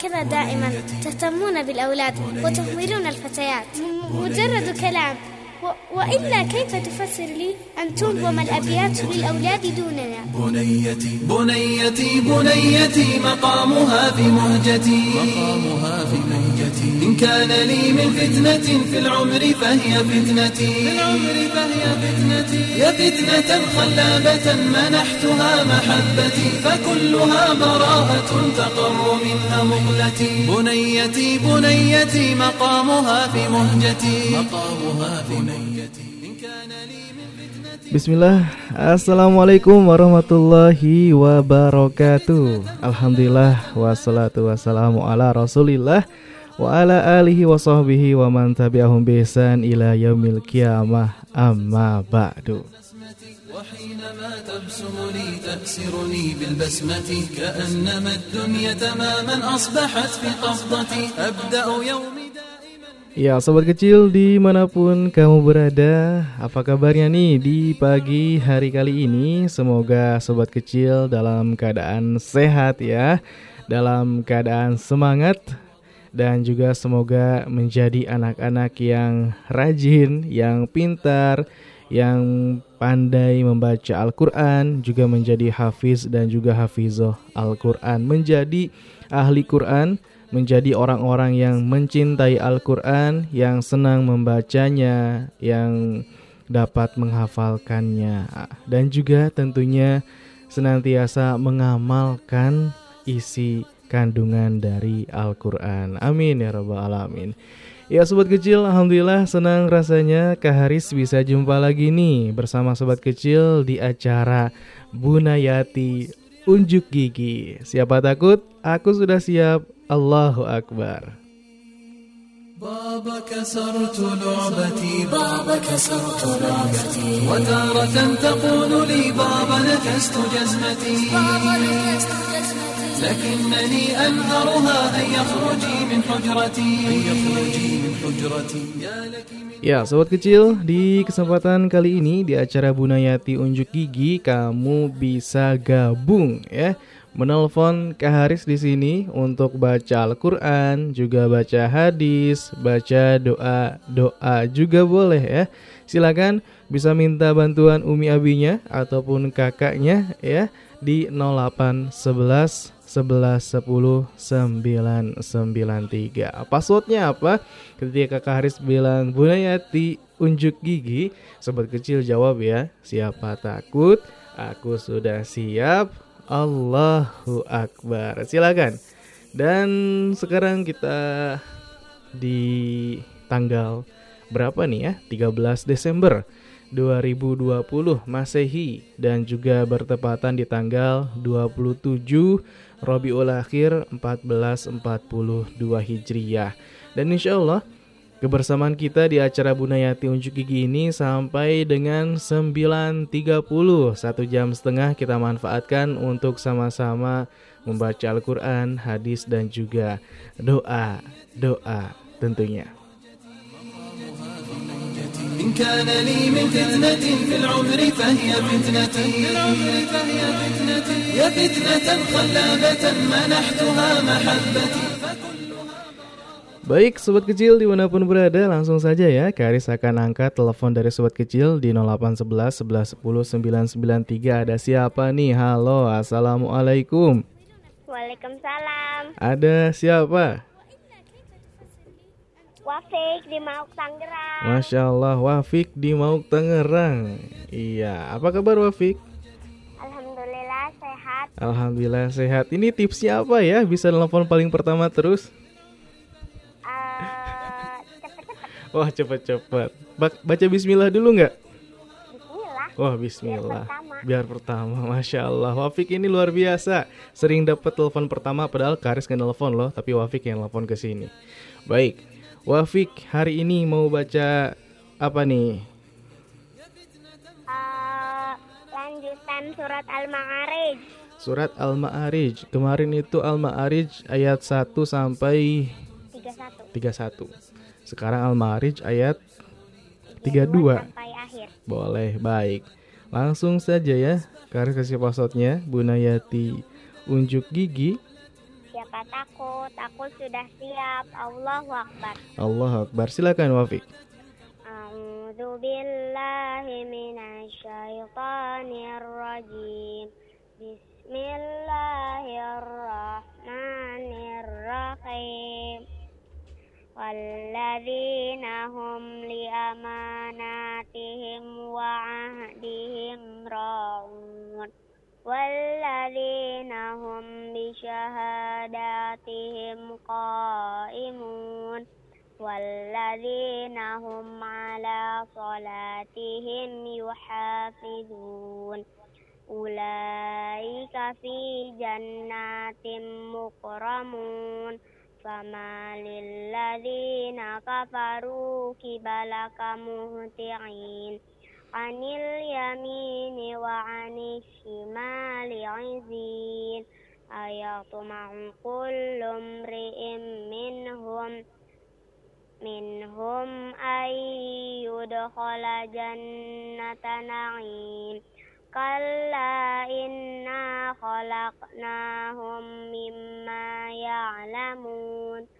هكذا دائما تهتمون بالأولاد وتهملون الفتيات. مجرد كلام. و- وإلا كيف تفسر لي أن تنظم الأبيات للأولاد دوننا؟ بنيتي بنيتي بنيتي مقامها في مهجتي. مقامها في مهجتي. كان لي من فتنة في العمر فهي فتنتي. في العمر فهي فتنتي. يا فتنة خلابة منحتها محبتي فكلها براءة تقر منها مقلتي بنيتي بنيتي مقامها في مهجتي. مقامها في مهجتي. إن كان لي من فتنة Bismillah Assalamualaikum warahmatullahi wabarakatuh Alhamdulillah Wassalatu wassalamu ala rasulillah Wa ala alihi wa sahbihi wa man tabi'ahum bisan ila yaumil qiyamah Amma ba'du وحينما تبسم لي تأسرني بالبسمة كأنما الدنيا تماما أصبحت في قبضتي أبدأ يومي دائما Ya sobat kecil dimanapun kamu berada Apa kabarnya nih di pagi hari kali ini Semoga sobat kecil dalam keadaan sehat ya Dalam keadaan semangat dan juga semoga menjadi anak-anak yang rajin Yang pintar Yang pandai membaca Al-Quran Juga menjadi hafiz dan juga hafizoh Al-Quran. Menjadi ahli Quran menjadi orang-orang yang mencintai Al-Quran, yang senang membacanya, yang dapat menghafalkannya, dan juga tentunya senantiasa mengamalkan isi kandungan dari Al-Quran. Amin ya Rabbal 'Alamin. Ya sobat kecil, alhamdulillah senang rasanya Kak Haris bisa jumpa lagi nih bersama sobat kecil di acara Bunayati Unjuk Gigi. Siapa takut? Aku sudah siap. Allahu Akbar. بابا كسرت لعبتي بابا كسرت لعبتي وتارة تقول لي بابا نكست جزمتي لكنني أنهرها أن يخرجي من حجرتي أن يخرجي من حجرتي يا لك من Ya, sobat kecil, di kesempatan kali ini di acara Bunayati Unjuk Gigi kamu bisa gabung ya. Menelpon Kak Haris di sini untuk baca Al-Qur'an, juga baca hadis, baca doa-doa juga boleh ya. Silakan bisa minta bantuan Umi Abinya ataupun kakaknya ya di 0811 11 10 993 Passwordnya apa? Ketika kakak Haris bilang Bunayati unjuk gigi Sobat kecil jawab ya Siapa takut? Aku sudah siap Allahu Akbar Silakan Dan sekarang kita di tanggal berapa nih ya? 13 Desember 2020 Masehi dan juga bertepatan di tanggal 27 Robiul Akhir 1442 Hijriyah. Dan insya Allah kebersamaan kita di acara Bunayati Unjuk Gigi ini sampai dengan 9.30 Satu jam setengah kita manfaatkan untuk sama-sama membaca Al-Quran, hadis dan juga doa-doa tentunya. إن كان لي من فتنة في العمر فهي فتنتي في العمر فهي فتنتي يا فتنة خلابة منحتها محبتي Baik, sobat kecil dimanapun berada, langsung saja ya Karis akan angkat telepon dari sobat kecil di 0811 11 10 993 Ada siapa nih? Halo, Assalamualaikum Waalaikumsalam Ada siapa? Wafik di Mauk Tangerang. Masya Allah, Wafik di Mauk Tangerang. Iya, apa kabar Wafik? Alhamdulillah sehat. Alhamdulillah sehat. Ini tipsnya apa ya? Bisa telepon paling pertama terus? Eh, Cepet-cepet. Wah cepet-cepet. Ba- Baca bismillah dulu nggak? Bismillah. Wah bismillah. Pertama. Biar pertama Masya Allah. Wafik ini luar biasa. Sering dapat telepon pertama Padahal Karis nggak telepon loh Tapi Wafik yang telepon ke sini. Baik Wafik hari ini mau baca Apa nih? Eh, Lanjutan surat Al-Ma'arij. Surat Al-Ma'arij. Kemarin itu Al-Ma'arij ayat 1 sampai 31 31 Sekarang Al-Ma'arij ayat 32 Sampai akhir. Boleh, baik. Langsung saja ya Karis kasih passwordnya Bunayati Unjuk Gigi maka takut. Aku sudah siap. Allahu Akbar. Allah Akbar. Silakan Wafik. A'udzu billahi minasyaitonir rajim. Bismillahirrahmanirrahim. والذين هم لأماناتهم وعهدهم راعون والذين هم بشهاداتهم قائمون والذين هم على صلاتهم يحافظون أولئك في جنات مكرمون فما للذين كفروا قبلك مهطعين عن اليمين وعن الشمال عزين أيطمع كل امرئ منهم منهم أن يدخل جنة نعيم. كلا إنا خلقناهم مما يعلمون.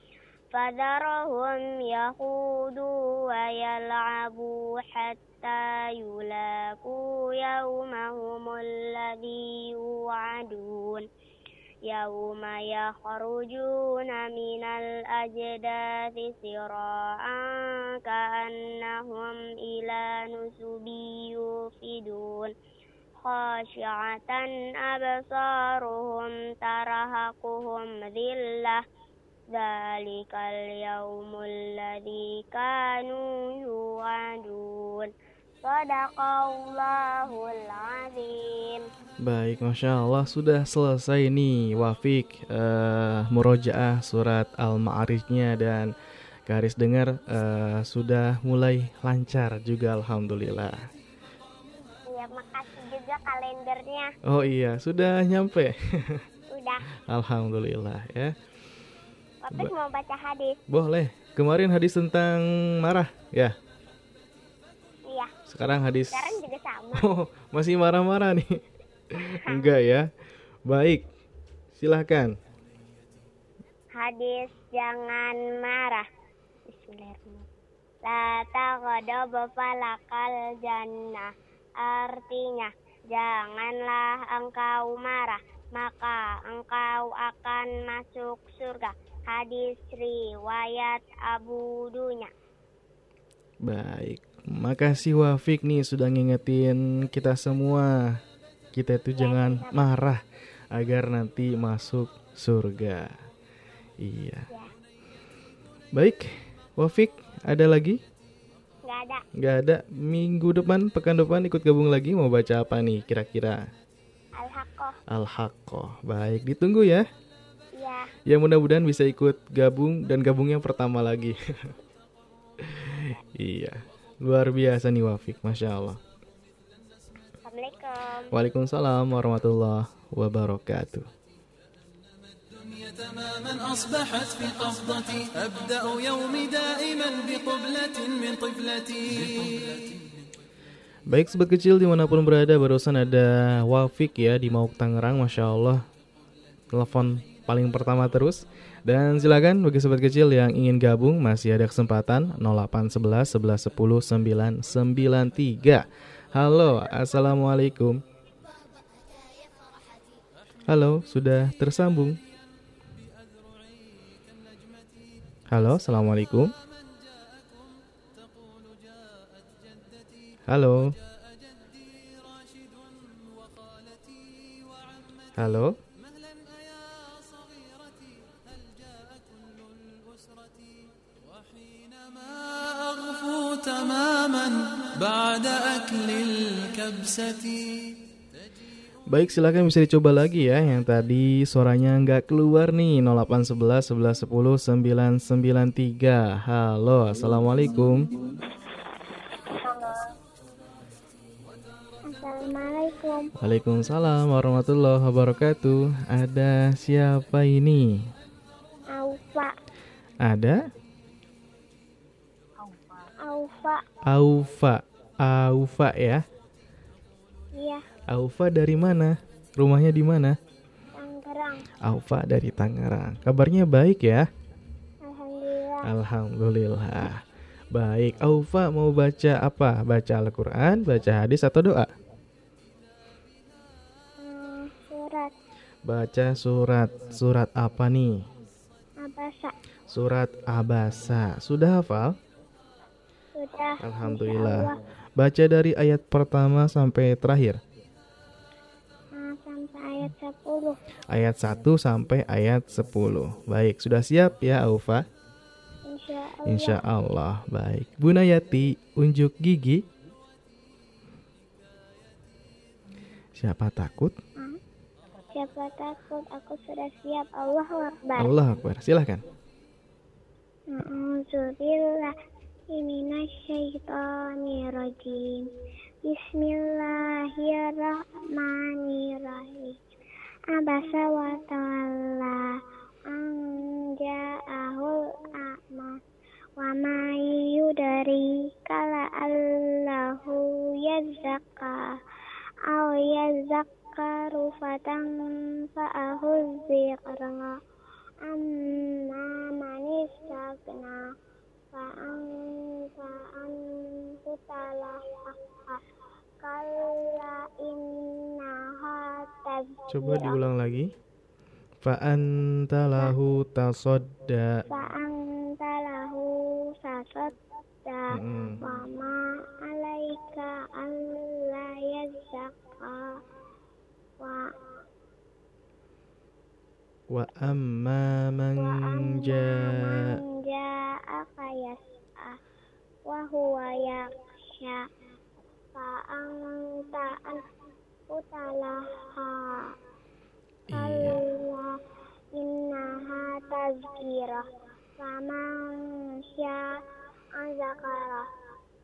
فذرهم يخوضوا ويلعبوا حتى يلاقوا يومهم الذي يوعدون. يوم يخرجون من الأجداث سراعا كأنهم إلى نسب يوفدون. خاشعة أبصارهم ترهقهم ذلة Zalikal yaumul ladhi kanu yu'adun Sadaqallahul azim Baik, Masya Allah sudah selesai nih Wafik uh, Murojaah surat Al-Ma'arijnya dan Garis dengar uh, sudah mulai lancar juga Alhamdulillah. Iya, makasih juga kalendernya. Oh iya, sudah nyampe. Sudah. Alhamdulillah ya. Wafik mau baca hadis. Boleh. Kemarin hadis tentang marah ya. Iya. Sekarang hadis. Sekarang juga sama. Oh, masih marah-marah nih. Enggak ya. Baik. Silahkan. Hadis jangan marah. Bismillahirrahmanirrahim. La falakal jannah. Artinya, janganlah engkau marah, maka engkau akan masuk surga. Hadis riwayat Abu Dunya. Baik. Makasih Wafik nih sudah ngingetin kita semua. Kita itu jangan marah agar nanti masuk surga. Iya. Baik, Wafik, ada lagi? Gak ada. Gak ada. Minggu depan, pekan depan ikut gabung lagi mau baca apa nih kira-kira? Al-Haqqah. Al-Haqqah. Baik, ditunggu ya. Iya. Ya mudah-mudahan bisa ikut gabung dan gabungnya pertama lagi. iya. Luar biasa nih Wafik, Masya Allah. Assalamualaikum. Waalaikumsalam warahmatullahi wabarakatuh. تماما أصبحت في قبضتي أبدأ يومي دائما بقبلة من طفلتي Baik sobat kecil dimanapun berada barusan ada Wafik ya di Mauk Tangerang Masya Allah Telepon paling pertama terus. Dan silakan bagi sobat kecil yang ingin gabung masih ada kesempatan 0811 11 10 993 Halo Assalamualaikum. Halo sudah tersambung? Halo Assalamualaikum. Halo. Halo. تماما بعد أكل الكبسة Baik silakan bisa dicoba lagi ya Yang tadi suaranya nggak keluar nih 0811 11 10 993 Halo Assalamualaikum Assalamualaikum. Waalaikumsalam warahmatullahi wabarakatuh. Ada siapa ini? Aufa. Ada Aufa. Aufa. Aufa ya. Iya, Aufa dari mana? Rumahnya di mana? Tangerang. Aufa dari Tangerang. Kabarnya baik ya? Alhamdulillah. Alhamdulillah. Baik, Aufa mau baca apa? Baca Al-Quran, baca hadis atau doa? Hmm, surat Baca surat. Surat apa nih? Abasa. Surat Abasa. Sudah hafal? Sudah. Alhamdulillah. Baca dari ayat pertama sampai terakhir. Nah, sampai ayat 10. Ayat 1 sampai ayat 10. Baik, sudah siap ya Aufa? Insya Allah. Insya Allah. Baik. Bu Nayati, unjuk gigi. Siapa takut? Siapa takut aku sudah siap. Allahu Akbar. Allah Akbar. Silahkan. A'udzubillahi minasyaitonirrajim. Bismillahirrahmanirrahim. Abasa wa tawalla an ja'ahul a'ma wa ma yudari kala allahu yazakka aw yazakkaru fatan fa'ahu zikra amma man antu talaha kalla innaha Coba diulang lagi. Fa'anta lahu tasodda. fa'anta lahu Mm-mm. wa ma alaika alla yazakka wa Wa amma man ja- man ja'aka yas'a wa huwa yakhsha fa'anta an utalaha Iya. innaha tazkirah faman sya'a zakara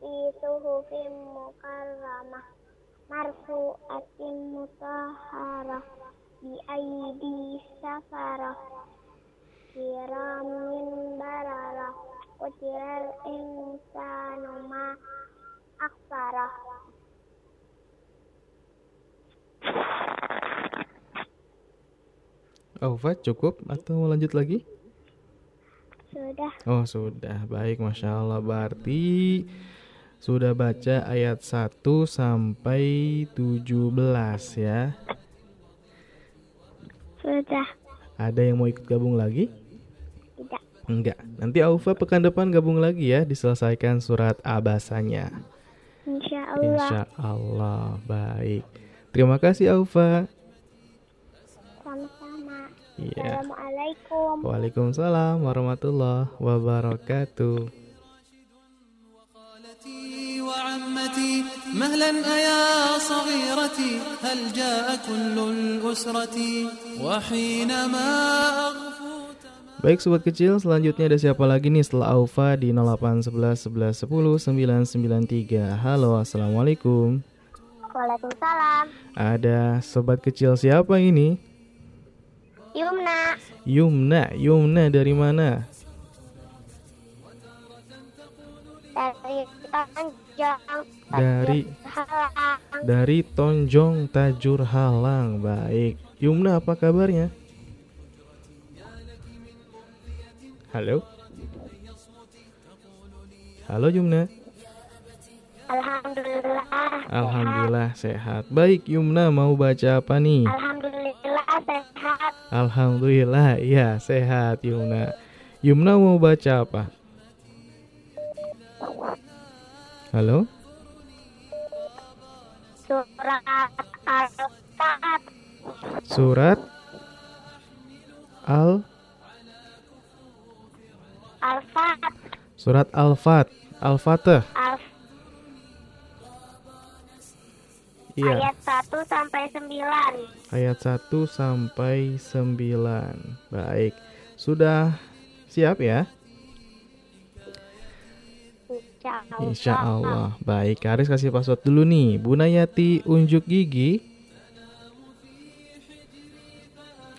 fi suhufin mukarramah marfu'atin mutahharah bi aidi safarah kiramin bararah qutiral insanu ma akfarah Aufa cukup atau mau lanjut lagi? sudah. Oh sudah, baik Masya Allah. Berarti sudah baca ayat 1 sampai 17 ya sudah. Ada yang mau ikut gabung lagi? Tidak. Enggak. Nanti Aufa pekan depan gabung lagi ya, diselesaikan surat abasanya. Insya Allah. Insya Allah. Baik. Terima kasih Aufa. Sama-sama. Ya. Assalamualaikum. Waalaikumsalam warahmatullahi wabarakatuh. وعمتي مهلا أيا صغيرتي هل جاء كل الأسرة وحينما أغفو Baik sobat kecil, selanjutnya ada siapa lagi nih setelah Aufa di 0811 11 10 993. Halo, Assalamualaikum. Waalaikumsalam Ada sobat kecil siapa ini? Yumna Yumna, Yumna dari mana? dari Tanjung Dari dari Tonjong Tajur Halang. Baik. Yumna apa kabarnya? Halo? Halo Yumna. Alhamdulillah Alhamdulillah sehat. Baik Yumna mau baca apa nih? Alhamdulillah sehat Alhamdulillah, iya sehat Yumna. Yumna mau baca apa? Halo? surat Al-Fat Surat Al Al-Fat Surat Al-Fat Al-Fatih. Al Iya, ayat 1 sampai 9 ayat 1 sampai 9. Baik. Sudah siap ya? Insya Allah. Baik, Karis kasih password dulu nih. Bunayati unjuk gigi.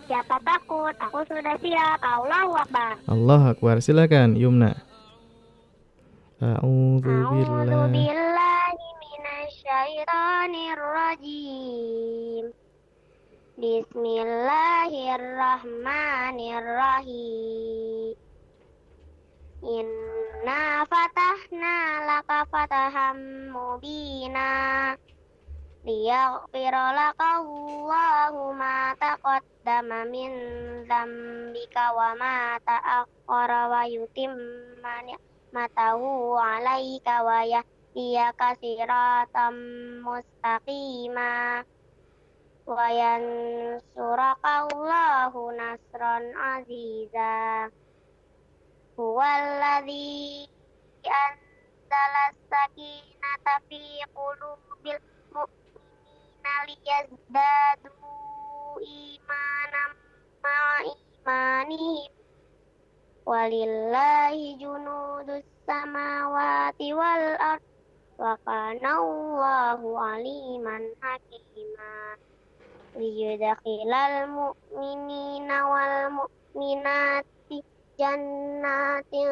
Siapa takut? Aku sudah siap. Allahu Akbar. Allah Akbar. Silakan, Yumna. A'udzu billahi rajim. Bismillahirrahmanirrahim. Inna fatahna laka fataham mubina. Liyaghfira laka Allahu ma taqaddama min dzambika wa ma ta'akhkhara wa yutimma ni'matahu 'alaika wa yahdiyaka siratan mustaqima. Wa yansuraka Allahu nasran aziza huwallazi anzala sakinata fi qulubil mu'minina liyazdadu imanan ma'a imanihim. Walillahi junudus samawati wal ard. Wa kana Allahu aliman hakima. Liyudkhilal mu'minina wal mu'minati jannatin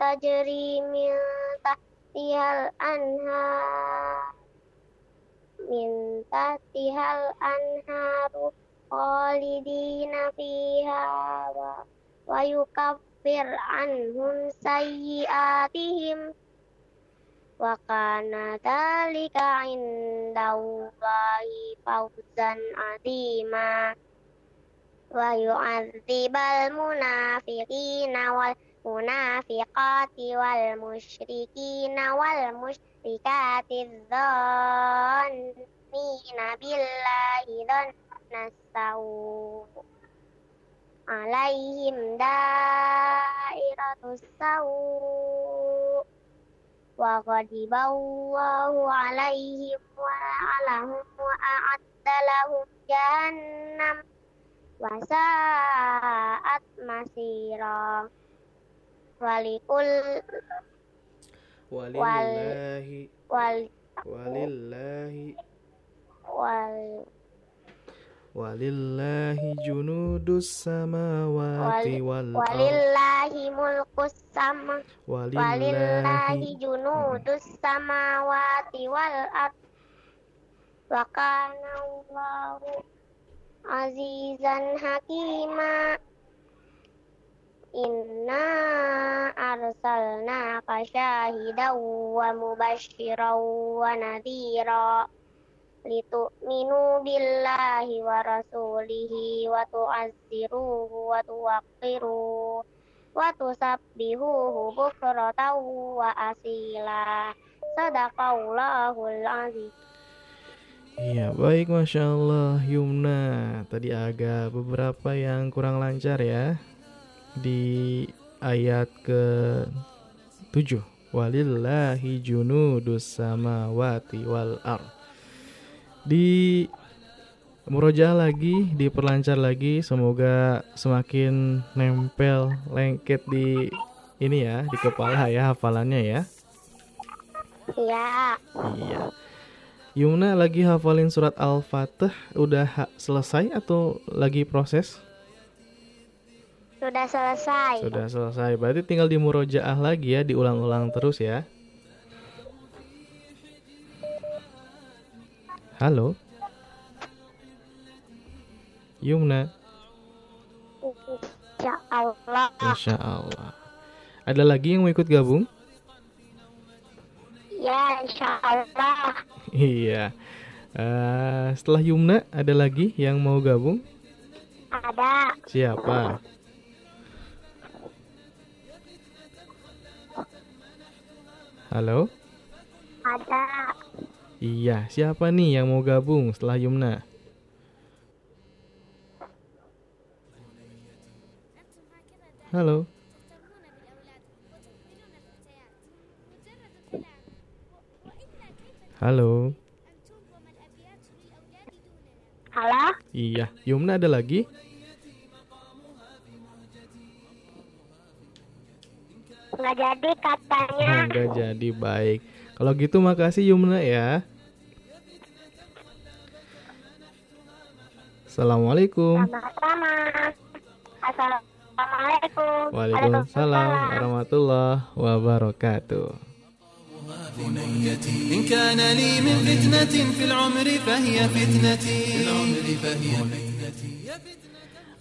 tajri min tahtihal anhar. Min tahtihal anharu khalidina fiha wa, wa yukaffir anhum sayyiatihim wa kana dhalika indallahi fawzan azima ويعذب المنافقين والمنافقات والمشركين والمشركات الظانين بالله ظن السوء. عليهم دائرة السوء. وغضب الله عليهم وعلهم وأعد لهم جهنم. Wa la'anahum wa a'adda lahum jahannam wa sa'at masira walikul Walillahi wal walillahi wal walillahi junudus samawati wal walillahi mulkus sama walillahi walillahi junudus samawati wal ard. Wa kana Allahu azizan hakima. Inna arsalnaka syahidan wa mubashiran wa nadhira. Litu'minu billahi wa rasulihi wa tu'azziruhu wa tuwaqqiruhu wa tusabbihuhu bukratan wa asila. Sadaqallahul azim Iya baik Masya Allah Yumna. Tadi agak beberapa yang kurang lancar ya. Di ayat ke 7 Walillahi junudus samawati wal ar. Di Murojaah lagi, diperlancar lagi. Semoga semakin nempel lengket di ini ya, di kepala ya hafalannya ya. Ya Iya. Yumna lagi hafalin surat Al-Fatih udah ha- selesai atau lagi proses? sudah selesai Sudah selesai. Berarti tinggal di murojaah lagi ya, diulang-ulang terus ya. Halo. Yumna, insya Allah Insya Allah. Ada lagi yang mau ikut gabung? ya insya Allah Iya. Eh, setelah Yumna, ada lagi yang mau gabung? ada Siapa? Halo? ada Iya, siapa nih yang mau gabung setelah Yumna? Halo? Halo? halo Iya, Yumna ada lagi? nggak jadi katanya Oh, enggak jadi baik. Kalau gitu makasih Yumna ya. Assalamualaikum. sama-sama Assalamualaikum. Waalaikumsalam warahmatullahi wabarakatuh. بنيتي إن كان لي من فتنة في العمر فهي فتنتي في العمر فهي فتنتي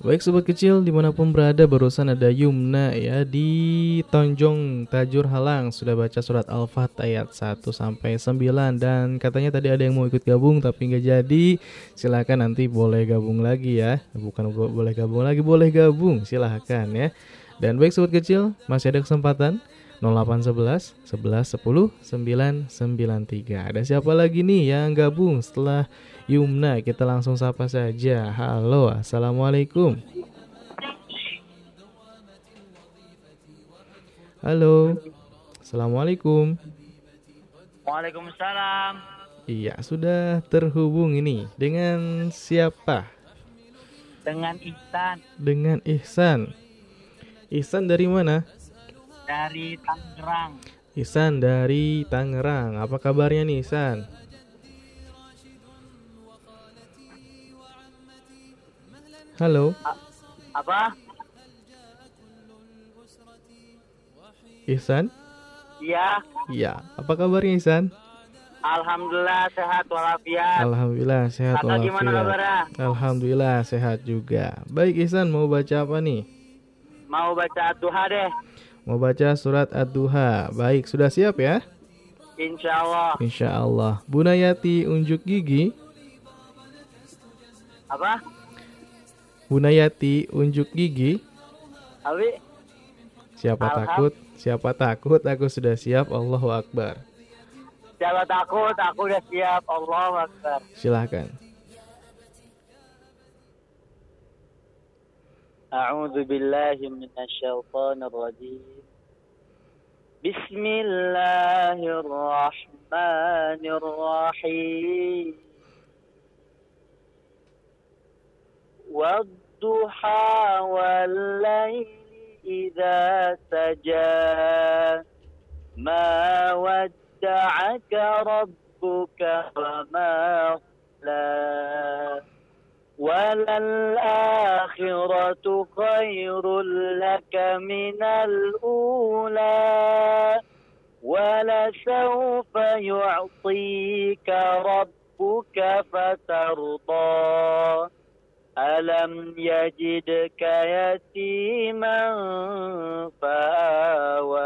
Baik sobat kecil dimanapun berada barusan ada Yumna ya di Tonjong Tajur Halang sudah baca surat Al-Fat ayat 1 sampai 9 dan katanya tadi ada yang mau ikut gabung tapi nggak jadi silahkan nanti boleh gabung lagi ya bukan boleh gabung lagi boleh gabung silahkan ya dan baik sobat kecil masih ada kesempatan 0811 11 10 993 ada siapa lagi nih yang gabung setelah Yumna? Kita langsung sapa saja. Halo assalamualaikum. Halo assalamualaikum. Waalaikumsalam. iya sudah terhubung ini. Dengan siapa? Dengan Ihsan. Dengan Ihsan. Ihsan dari mana dari Tangerang. Ihsan dari Tangerang apa kabarnya nih Ihsan Halo Apa? Ihsan Iya. Iya apa kabarnya Ihsan Alhamdulillah sehat walafiat. Alhamdulillah sehat gimana walafiat. kabarnya? Alhamdulillah sehat juga. Baik Ihsan mau baca apa nih? Mau baca duha deh. Mau baca surat Ad-Duha. Baik, sudah siap ya? Insya Allah. Insya Allah. Bunayati unjuk gigi. Apa? Bunayati unjuk gigi. Abi? Siapa Alham. takut? Siapa takut? Aku sudah siap. Allahu Akbar. Jangan takut, aku udah siap. Allah Akbar. Silahkan. أعوذ بالله من الشيطان الرجيم. بسم الله الرحمن الرحيم. والضحى والليل إذا سجى. ما ودعك ربك وما قلى وللآخرة خير لك من الأولى ولسوف يعطيك ربك فترضى. ألم يجدك يتيما فآوى.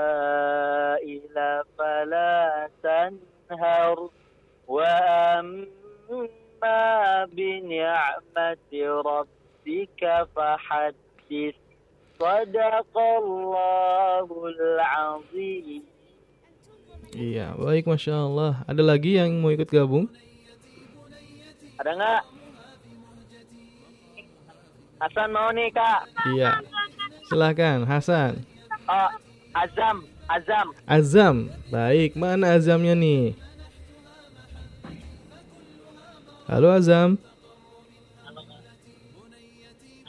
السائل فلا تنهر وأما بنعمة ربك فحدث صدق الله العظيم Iya, baik Masya Allah. Ada lagi yang mau ikut gabung? Ada nggak? Hasan mau nih kak. Iya. Silahkan, Hasan. Oh, Azam, Azam. Azam. Baik, mana Azamnya nih? Halo Azam.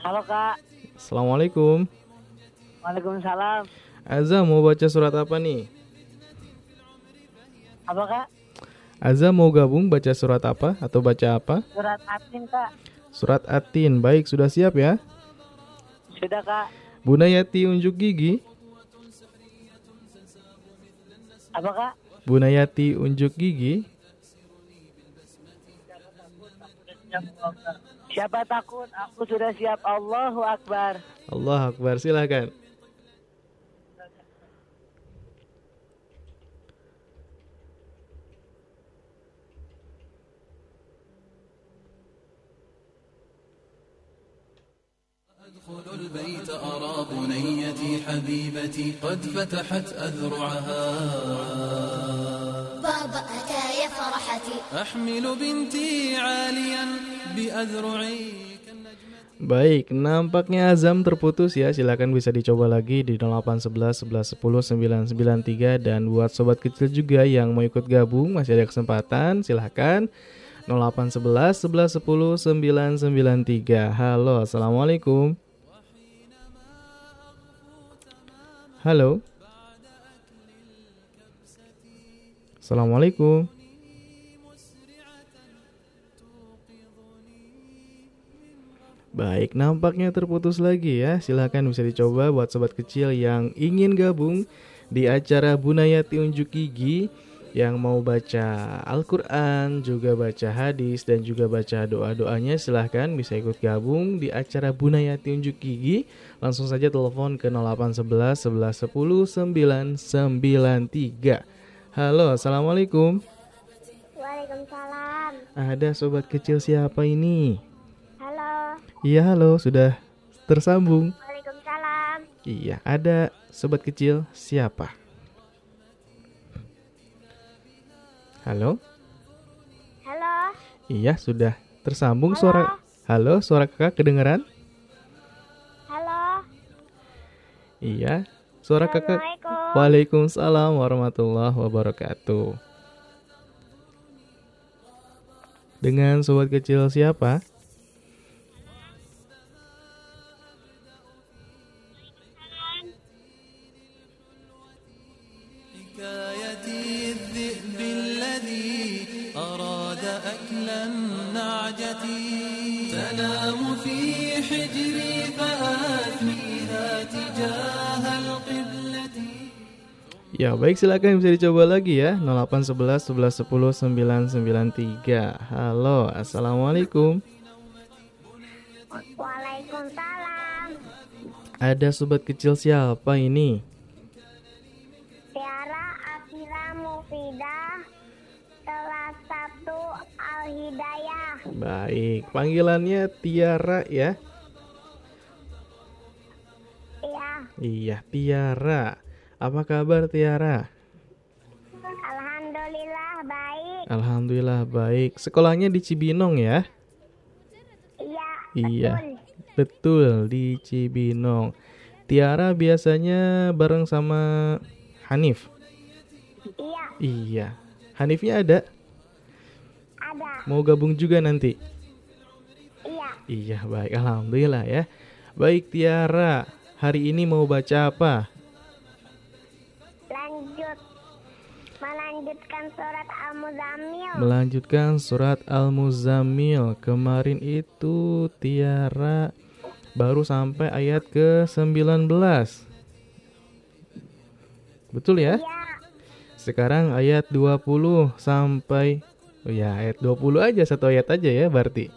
Halo kak. Assalamualaikum. Waalaikumsalam. Azam mau baca surat apa nih? Apa kak? Azam mau gabung baca surat apa atau baca apa? Surat Atin kak. Surat Atin. Baik, sudah siap ya? Sudah kak. Bunayati unjuk gigi. Apa kak? Bunayati unjuk gigi. Siapa takut? Aku sudah siap. Allahu Akbar. Allah Akbar, silahkan. حبيبتي قد فتحت أذرعها بابا أتى يا فرحتي أحمل بنتي عاليا بأذرعي كالنجمة Baik, nampaknya Azam terputus ya. Silakan bisa dicoba lagi di 0811 11 10 993 dan buat sobat kecil juga yang mau ikut gabung masih ada kesempatan. Silakan 0811 11 10 993. Halo, Assalamualaikum. Halo. Assalamualaikum. Baik, nampaknya terputus lagi ya. Silahkan bisa dicoba buat sobat kecil yang ingin gabung di acara Bunayati Unjuk Gigi yang mau baca Al-Quran, juga baca hadis, dan juga baca doa-doanya silahkan bisa ikut gabung di acara Bunayati Unjuk Gigi. Langsung saja telepon ke 0811 11 10 993. Halo, Assalamualaikum. Waalaikumsalam. Ada sobat kecil siapa ini? Halo. Iya halo, sudah tersambung. Waalaikumsalam. Iya, ada sobat kecil siapa? Halo? Halo. Iya, sudah tersambung Halo. suara Halo, suara kakak kedengaran? Halo. Iya, suara kakak. Waalaikumsalam warahmatullahi wabarakatuh. Dengan sobat kecil siapa? Ya baik silakan bisa dicoba lagi ya 0811 11 10 993 Halo Assalamualaikum Waalaikumsalam. Ada sobat kecil siapa ini? Tiara Afira Mufidah kelas 1 Al Hidayah. Baik panggilannya Tiara ya Iya. Iya Tiara Apa kabar Tiara? Alhamdulillah baik. Alhamdulillah baik Sekolahnya di Cibinong ya? Iya. Iya Betul. Betul di Cibinong Tiara biasanya bareng sama Hanif Iya. Iya Hanifnya ada? Ada. Mau gabung juga nanti? Iya. Iya baik Alhamdulillah ya Baik Tiara Hari ini mau baca apa? Melanjutkan surat Al-Muzammil. Melanjutkan surat Al-Muzammil Kemarin itu Tiara baru sampai ayat ke-19 Betul ya? Iya. Sekarang ayat 20 sampai Oh ya ayat 20 aja satu ayat aja ya berarti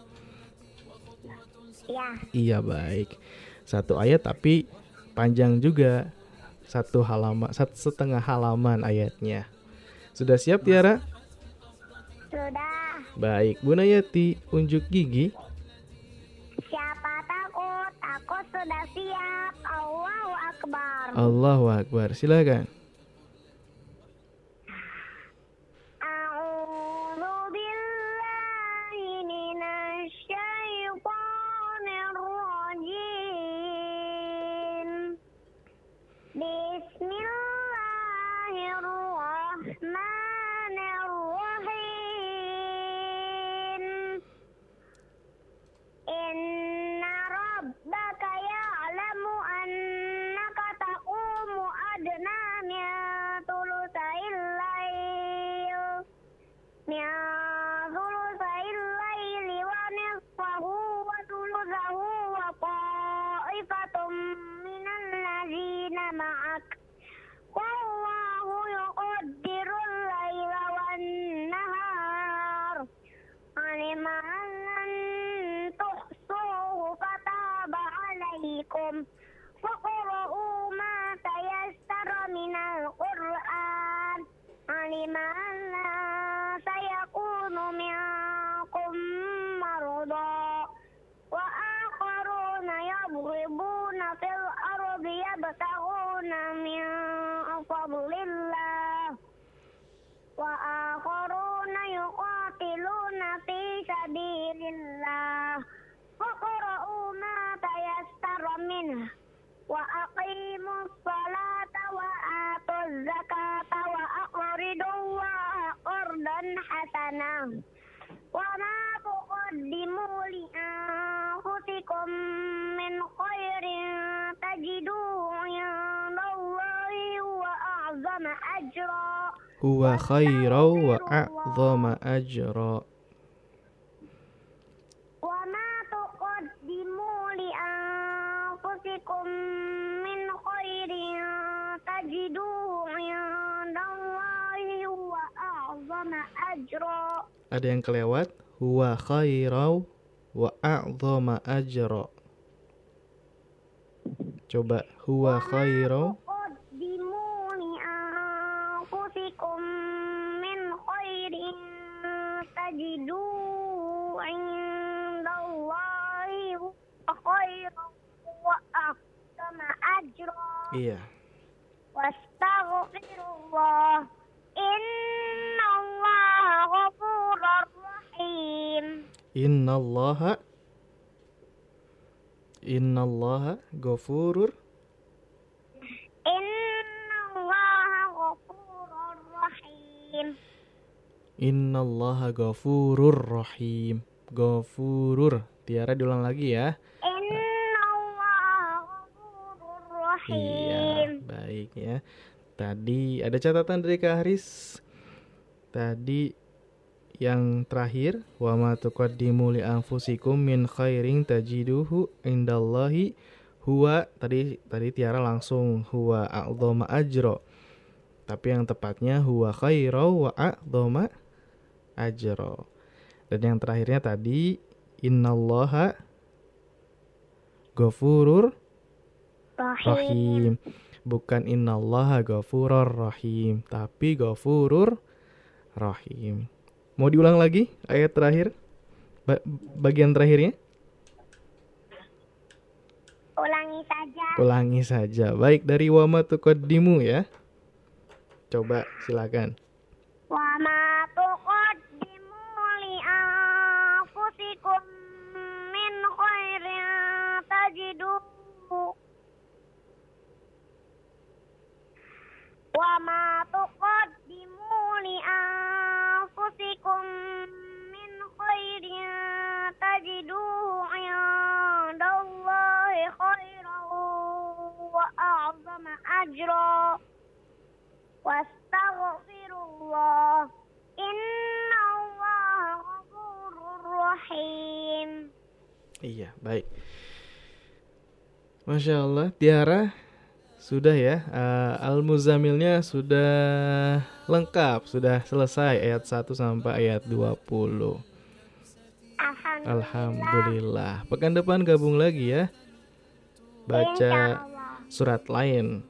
Iya. Iya baik Satu ayat tapi panjang juga Satu halaman Satu setengah halaman ayatnya Sudah siap Tiara? Sudah. Baik Bu Nayati unjuk gigi Siapa takut? Aku sudah siap. Allahu Akbar. Allahu Akbar Silakan alaikum فاقرؤوا ما تيسر من القرآن علم أن سيكون منكم مرضى وآخرون يضربون في الأرض يبتغون من huwa khairau wa a'zama ajra. Wa ma tuqaddimu li anfusikum min khairin tajiduhu indallahi wa a'zama ajra. Ada yang kelewat? Huwa khairau wa a'zama ajra. Coba huwa khairau iya. Wastaghfirullah. Innallaha ghafurur rahim. Innallaha. Innallaha ghafurur. Innallaha ghafurur rahim. Innallaha ghafurur rahim. Ghafurur. Tiara diulang lagi ya innallaha Iya, rahim baik ya. Tadi ada catatan dari Kak Haris. Tadi yang terakhir, wa ma tuqaddimu li anfusikum min khairin tajiduhu indallahi huwa tadi tadi Tiara langsung huwa a'dhama ajra. Tapi yang tepatnya huwa khairau wa a'dhama ajra. Dan yang terakhirnya tadi innallaha ghafurur rahim. Bukan innallaha ghafurur rahim tapi ghafurur rahim. Mau diulang lagi ayat terakhir? Ba- bagian terakhirnya? Ulangi saja. Ulangi saja. Baik dari wama tuqaddimu ya. Coba silakan. Wa Masya Allah Tiara? Sudah ya. Eh, Al-Muzamilnya sudah lengkap. Sudah selesai ayat 1 sampai ayat 20 alhamdulillah. Alhamdulillah. Pekan depan gabung lagi ya. Baca surat lain.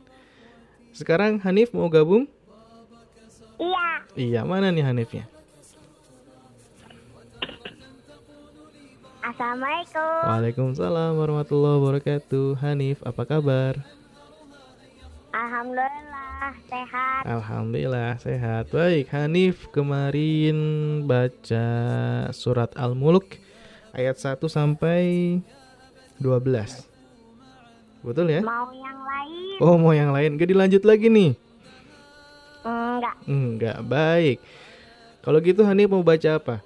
Sekarang Hanif mau gabung? iya. Iya mana nih Hanifnya? Assalamualaikum. Waalaikumsalam warahmatullahi wabarakatuh. Hanif apa kabar? alhamdulillah sehat. Alhamdulillah sehat. Baik Hanif kemarin baca surat Al-Mulk Ayat 1 sampai 12 Betul ya? mau yang lain? Oh mau yang lain. Gak dilanjut lagi nih? enggak. Enggak baik. Kalau gitu Hanif mau baca apa?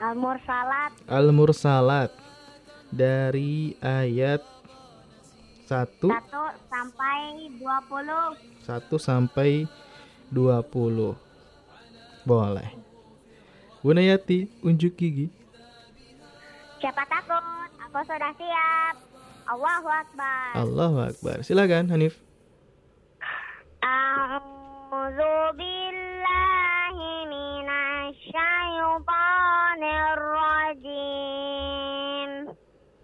Al-mursalat. Al-Mursalat. Dari ayat 1 satu sampai dua puluh. 1 sampai 20 Boleh. Bunayati unjuk gigi. Siapa takut? Aku sudah siap. Allahu Akbar. Allahu Akbar. Silakan Hanif. A'udzu billahi minasyaitonir rajim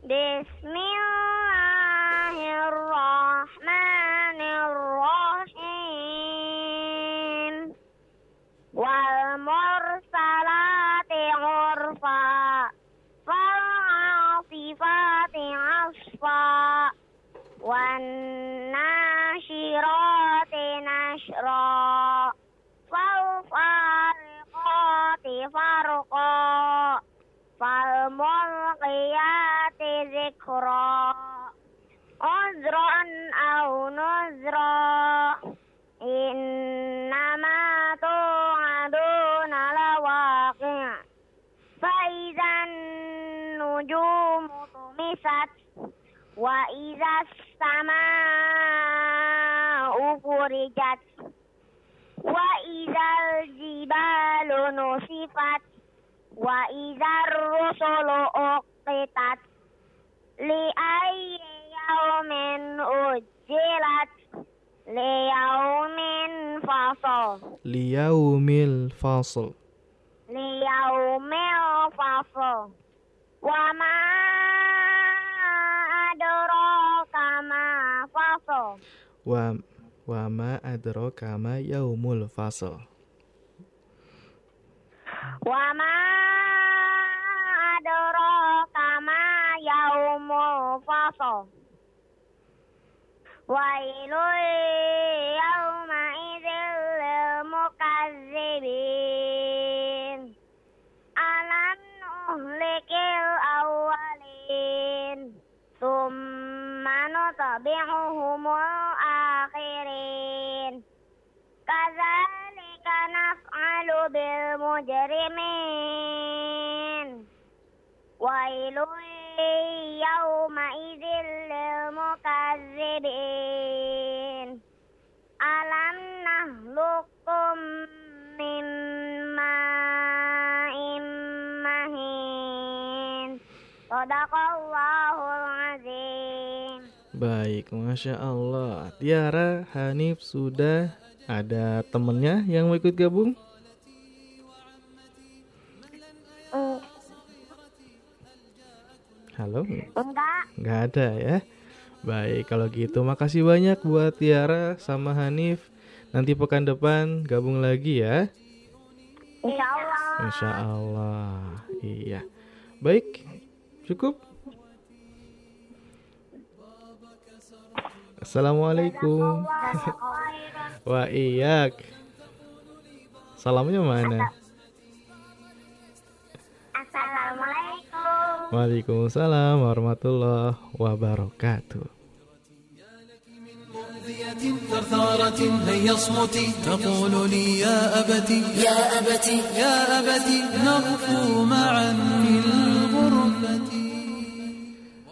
Bismillahirrahmanirrahim. Wal mursalati urfa Fal asifati asfa. Wan nashirati nashra. Fal fariqati فرقا فالملقيات ذكرا. عذرا أو نذرا. إنما توعدون لواقع. فإذا النجوم طمست وإذا السماء فرجت وإذا الجبال نسيت وإذا الرسل أقتت لأي يوم أجلت ليوم فصل Liyaumil fasl. ليوم الفصل وما أدراك ما فصل Wa wa ma adraka ma Wama adoro kama yaumu wa Wailul yauma idzil mukazzibin. Alam nuhlikil awwalin. Summa nutabi'uhumul نفعل بالمجرمين ويل يومئذ للمكذبين ألم نهلككم من ماء مهين صدق الله العظيم Baik, masya Allah. Tiara, Hanif sudah ada temennya yang mau ikut gabung? Halo? Enggak Nggak ada ya. Baik, kalau gitu makasih banyak buat Tiara sama Hanif. Nanti pekan depan gabung lagi ya. Insya Allah Insya Allah. Iya. Baik, cukup. Assalamualaikum. Wah iya. Salamnya mana? Assalamualaikum Waalaikumsalam warahmatullahi wabarakatuh. مؤذية ثرثارة هيا اصمتي تقول لي يا أبتي يا أبتي يا أبتي نغفو معا في الغرفة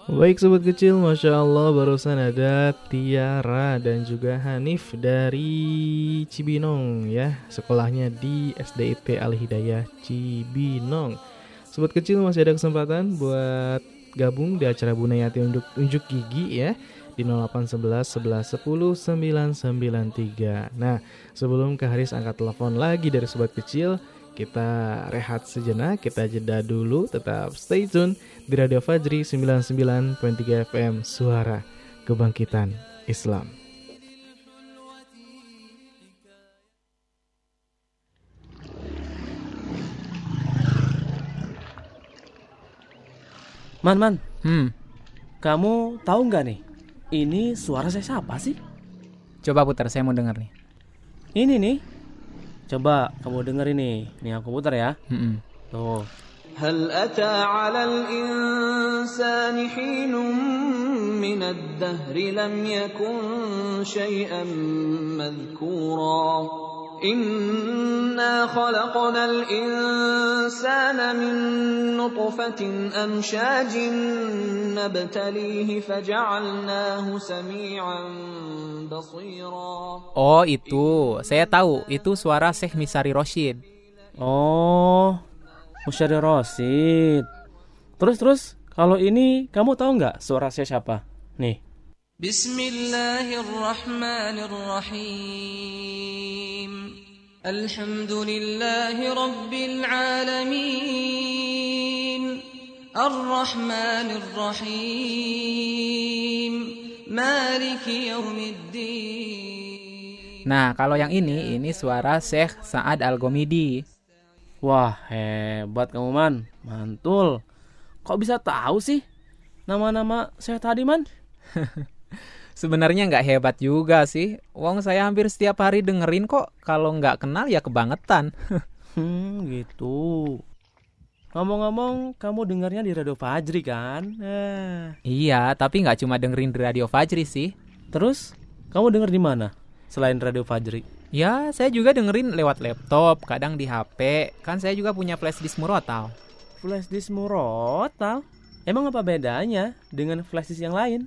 Baik sobat kecil, Masya Allah barusan ada Tiara dan juga Hanif dari Cibinong ya Sekolahnya di SDIT Al Hidayah Cibinong Sobat kecil masih ada kesempatan buat gabung di acara Bunayati untuk unjuk gigi ya di 0811 11 10 993. Nah, sebelum Kak Haris angkat telepon lagi dari sobat kecil, kita rehat sejenak, kita jeda dulu, tetap stay tune di Radio Fajri 99.3 FM Suara Kebangkitan Islam. Man, man, Hmm, kamu tahu nggak nih? Ini suara saya siapa sih? coba putar saya mau dengar nih. Ini nih. Coba kamu denger ini. Nih aku putar ya. Hmm, Tuh. هل أتى على الإنسان حين من الدهر لم يكن شيئا مذكورا Inna khalaqnal insana min nutfatin amshajin nabtalihi faja'alnahu sami'an basira. Oh, itu. Saya tahu. Itu suara Syekh Misari Roshid. Oh, Misari Roshid. Terus terus, kalau ini kamu tahu nggak suara saya siapa? Nih. بسم الله الرحمن الرحيم الحمد لله رب العالمين الرحمن الرحيم مالك يوم الدين Nah, kalau yang ini, ini suara Syekh Sa'ad Al-Gomidi. Wah, hebat kamu man. Mantul. Kok bisa tahu sih nama-nama saya tadi man? Sebenarnya nggak hebat juga sih. Wong saya hampir setiap hari dengerin kok. Kalau nggak kenal ya kebangetan. Hmm, gitu. Ngomong-ngomong, kamu dengarnya di Radio Fajri kan? Eh. iya, tapi nggak cuma dengerin di Radio Fajri sih. Terus, kamu denger di mana? Selain Radio Fajri. Ya, saya juga dengerin lewat laptop, kadang di HP. Kan saya juga punya flash disk Murotal. Flash disk Murotal? Emang apa bedanya dengan flash disk yang lain?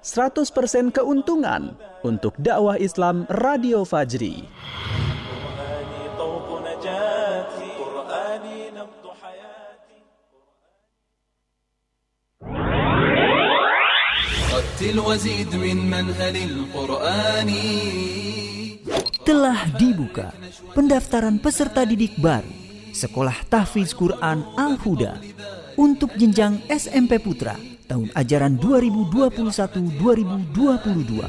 100% keuntungan untuk dakwah Islam Radio Fajri. Telah dibuka pendaftaran peserta didik baru Sekolah Tahfiz Quran Al-Huda untuk jenjang SMP Putra tahun ajaran 2021-2022.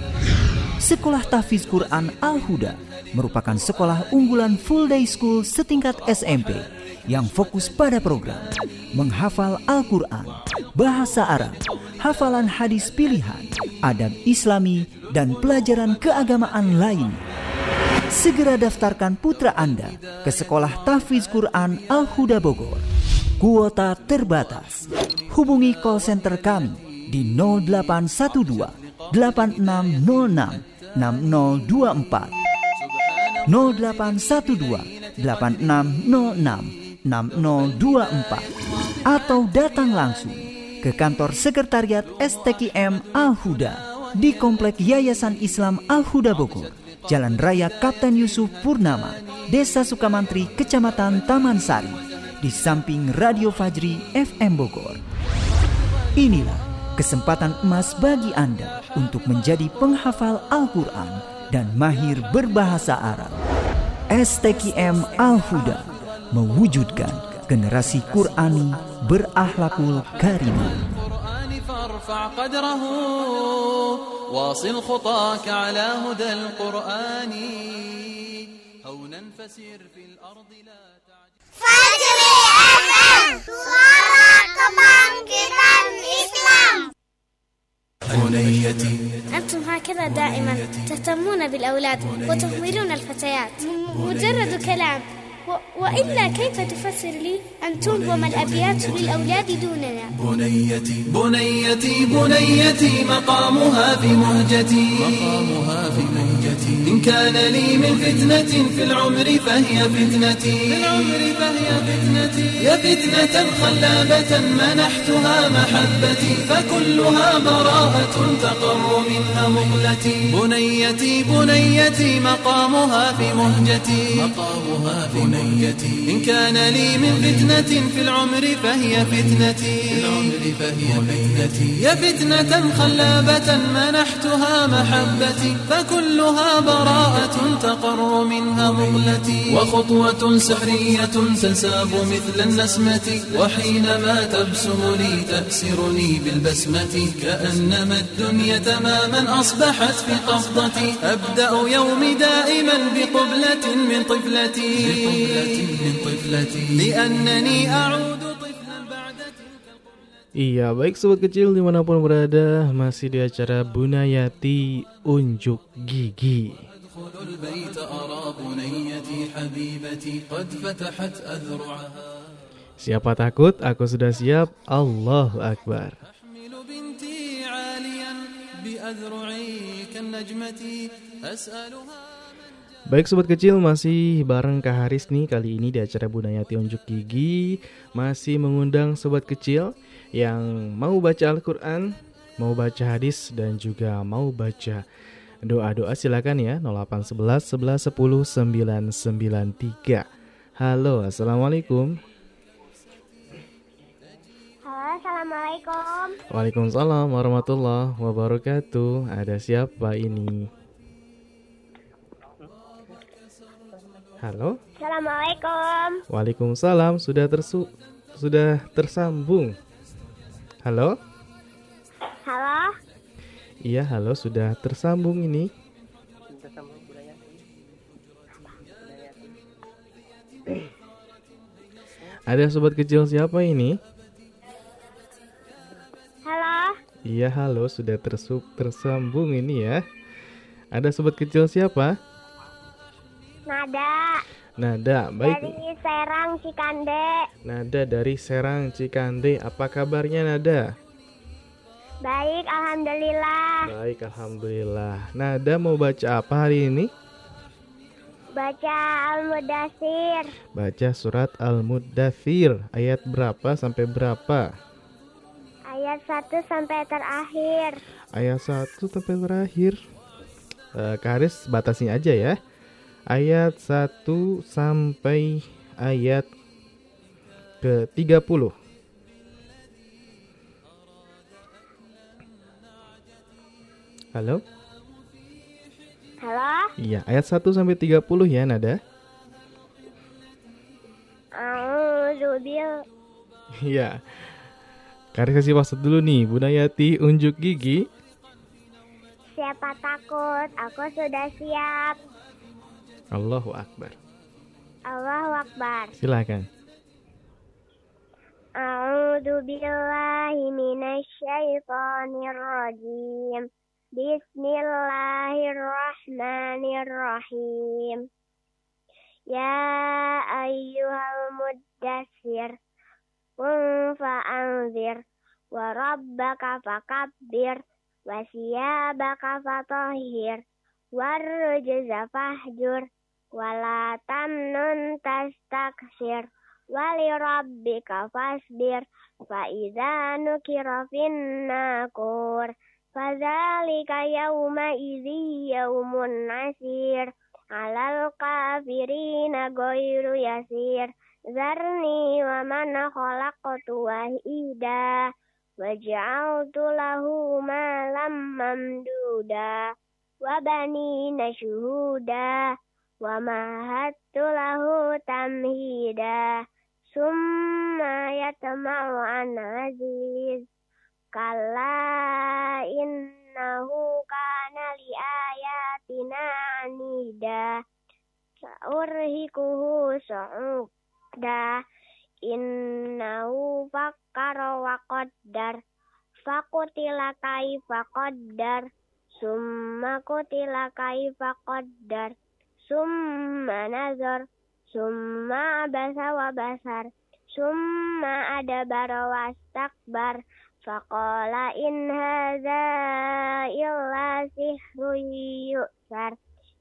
Sekolah Tahfiz Quran Al-Huda merupakan sekolah unggulan full day school setingkat SMP yang fokus pada program menghafal Al-Quran, bahasa Arab, hafalan hadis pilihan, adab islami, dan pelajaran keagamaan lain. Segera daftarkan putra Anda ke Sekolah Tahfiz Quran Al-Huda Bogor. Kuota terbatas. Hubungi call center kami di 0812 8606 6024 0812 8606 6024 atau datang langsung ke kantor sekretariat STKM Al-Huda di Komplek Yayasan Islam Al-Huda Bogor, Jalan Raya Kapten Yusuf Purnama, Desa Sukamantri, Kecamatan Taman Sari, di samping Radio Fajri FM Bogor. Inilah kesempatan emas bagi Anda untuk menjadi penghafal Al-Quran dan mahir berbahasa Arab. STKM Al-Huda mewujudkan generasi Qurani berakhlakul karimah. القرآن فارفع قدره واصل خطاك على هدى القرآن هونا فسير في الأرض لا تعجل Fajri FM Suara Kebangkitan Islam بنيتي أنتم هكذا دائما تهتمون بالأولاد وتهملون الفتيات. مجرد كلام. و... وإلا كيف تفسر لي أن تنظم الأبيات للأولاد دوننا؟ بنيتي. بنيتي بنيتي مقامها في مهجتي. مقامها في مهجتي. إن كان لي من فتنة في العمر فهي فتنتي. في العمر فهي فتنتي. يا فتنة خلابة منحتها محبتي فكلها براءة تقر منها مقلتي بنيتي بنيتي مقامها في مهجتي. مقامها في بنيتي إن كان لي من فتنة في العمر فهي فتنتي. في العمر فهي فتنتي. يا فتنة خلابة منحتها محبتي فكلها براءة تقر منها مغلتي وخطوة سحرية تنساب مثل النسمة وحينما تبسم لي تأسرني بالبسمة كأنما الدنيا تماما أصبحت في قبضتي أبدأ يومي دائما بقبلة من طفلتي. بقبلة من طفلتي. لأنني أعود Iya, baik sobat kecil di mana pun berada, masih di acara Bunayati Unjuk Gigi. Siapa takut? Aku sudah siap. Allahu Akbar. Baik sobat kecil masih bareng Kak Haris nih kali ini di acara Bunayati Unjuk Gigi masih mengundang sobat kecil yang mau baca Al-Quran, mau baca hadis dan juga mau baca doa-doa silakan ya 0811 11 10 993 Halo Assalamualaikum Halo, Assalamualaikum. Waalaikumsalam warahmatullahi wabarakatuh Ada siapa ini? Halo Assalamualaikum. Waalaikumsalam sudah tersu sudah tersambung. Halo? Halo. Iya, halo sudah tersambung ini. Ada sobat kecil siapa ini? Halo. Iya, halo sudah tersup tersambung ini ya. Ada sobat kecil siapa? Nada. Nada, baik. Dari Serang Cikande. Nada dari Serang Cikande. Apa kabarnya Nada? Baik, alhamdulillah. Baik, alhamdulillah. Nada mau baca apa hari ini? Baca Al-Mudassir. Baca surat Al-Muddathir ayat berapa sampai berapa? Ayat 1 sampai terakhir. Ayat 1 sampai terakhir. Eh, Kak Haris batasin aja ya. Ayat 1 sampai ayat ke 30. Halo? Halo. Iya, ayat 1 sampai 30 ya, Nada. Iya. Karis kasih maksud dulu nih, Bunayati unjuk gigi. Siapa takut? Aku sudah siap. Allahu Akbar. Allahu Akbar. Silakan. A'udzu billahi minasyaitonir rajim. Bismillahirrahmanirrahim. Ya ayyuhal muddassir qum fa'anzir wa rabbaka fakabbir wa siyabaka fatahhir warrujza fahjur wa la tamnun tastaksir wali rabbika fasbir. Fa idza nukira fin nakur. Fadzalika yawma idzi yawmun asir alal kafirina ghairu yasir. Zarni wa man khalaqtu wahida. Waj'altu lahu malam mamduda. Wa banina wa mahattu lahu tamhida summa yatma'u an aziz. Kalla innahu kana li ayatina anida saurhikuhu su'uda. Innahu fakkara wa qaddar fakutila kaifa qaddar summa kutila kaifa qaddar summa nazar summa abasa wa basar summa adabara wastakbar faqala in hadza illa sihrun yu'sar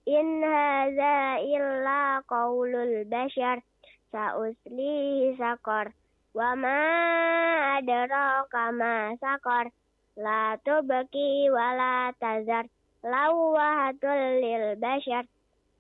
in hadza illa qaulul bashar. Sauslihi sakor. Wa ma adraka ma sakor. La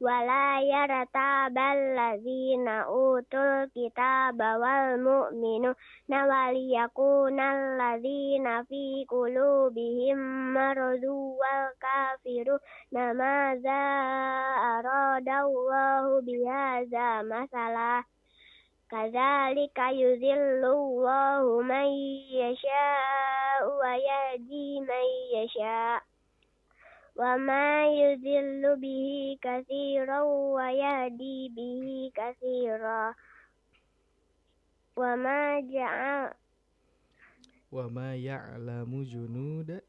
ladzina kafaru liyastaikinal ladzina utul kitaba wa yazdadal ladzina amanu imanan wala yartabal ladzina utul kitaba wal mu'minu nawaliyakunal ladzina fi qulubihim maradu wal kafiru وما يذل به كثيرا ويهدي به كثيرا wa ma ja'al Wa ma ya'lamu junuda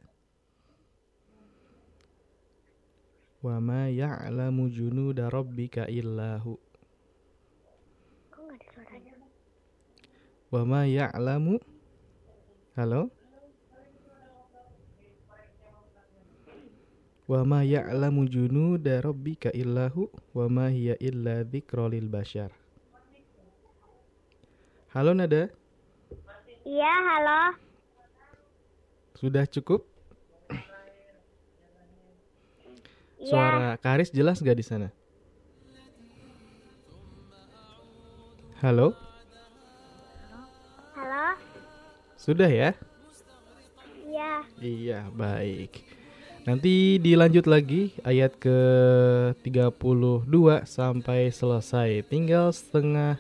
Wa ma ya'lamu junuda rabbika illahu kok Wa ma ya'lamu junuda rabbika illahu wa ma hiya illa dzikra lil bashar. Halo Nada, iya halo sudah cukup? iya Suara Karis jelas gak di sana? Halo? halo Sudah ya? iya Iya, baik. Nanti dilanjut lagi ayat ke 32 sampai selesai. Tinggal setengah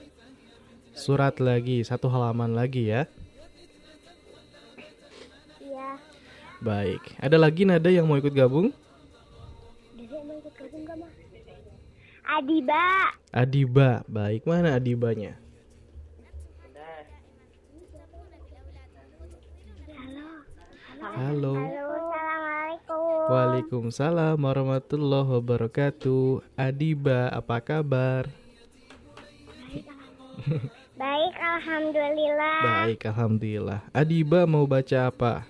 surat lagi, satu halaman lagi ya. iya Baik. Ada lagi nada yang mau ikut gabung? Dede mau ikut gabung gak mah Adiba Adiba. Baik, mana Adibanya? Halo. halo assalamualaikum Waalaikumsalam warahmatullahi wabarakatuh. Adiba, apa kabar? baik alhamdulillah Baik, alhamdulillah. Adiba mau baca apa?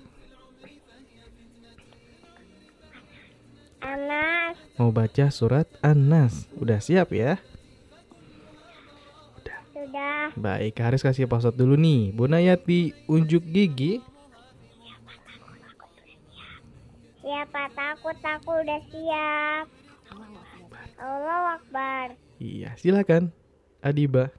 Anas Mau baca surat An-Nas. Udah siap ya? sudah Baik, Haris kasih password dulu nih. Bu Nayati unjuk gigi. Siapa takut aku udah siap Allah Akbar Iya, silakan. Adiba.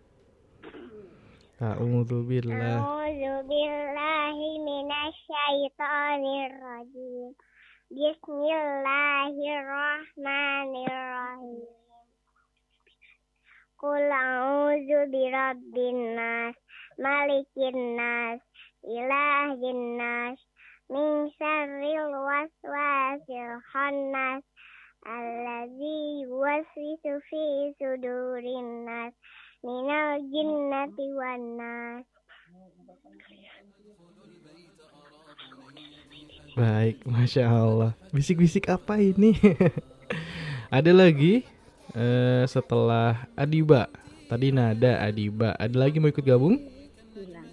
A'udzubillah. A'udzu billahi minasyaitonir rajim. Bismillahirrahmanirrahim. Qul a'udzu birabbin nas, malikin nas, ilahin nas, min syarril waswasil khannas, alladzi yuwaswisu fi sudurin nas, minal jinnati wan nas. Baik, masya Allah. Bisik-bisik apa ini? Ada lagi eh, setelah Adiba. Tadi nada Adiba. Ada lagi mau ikut gabung? bilang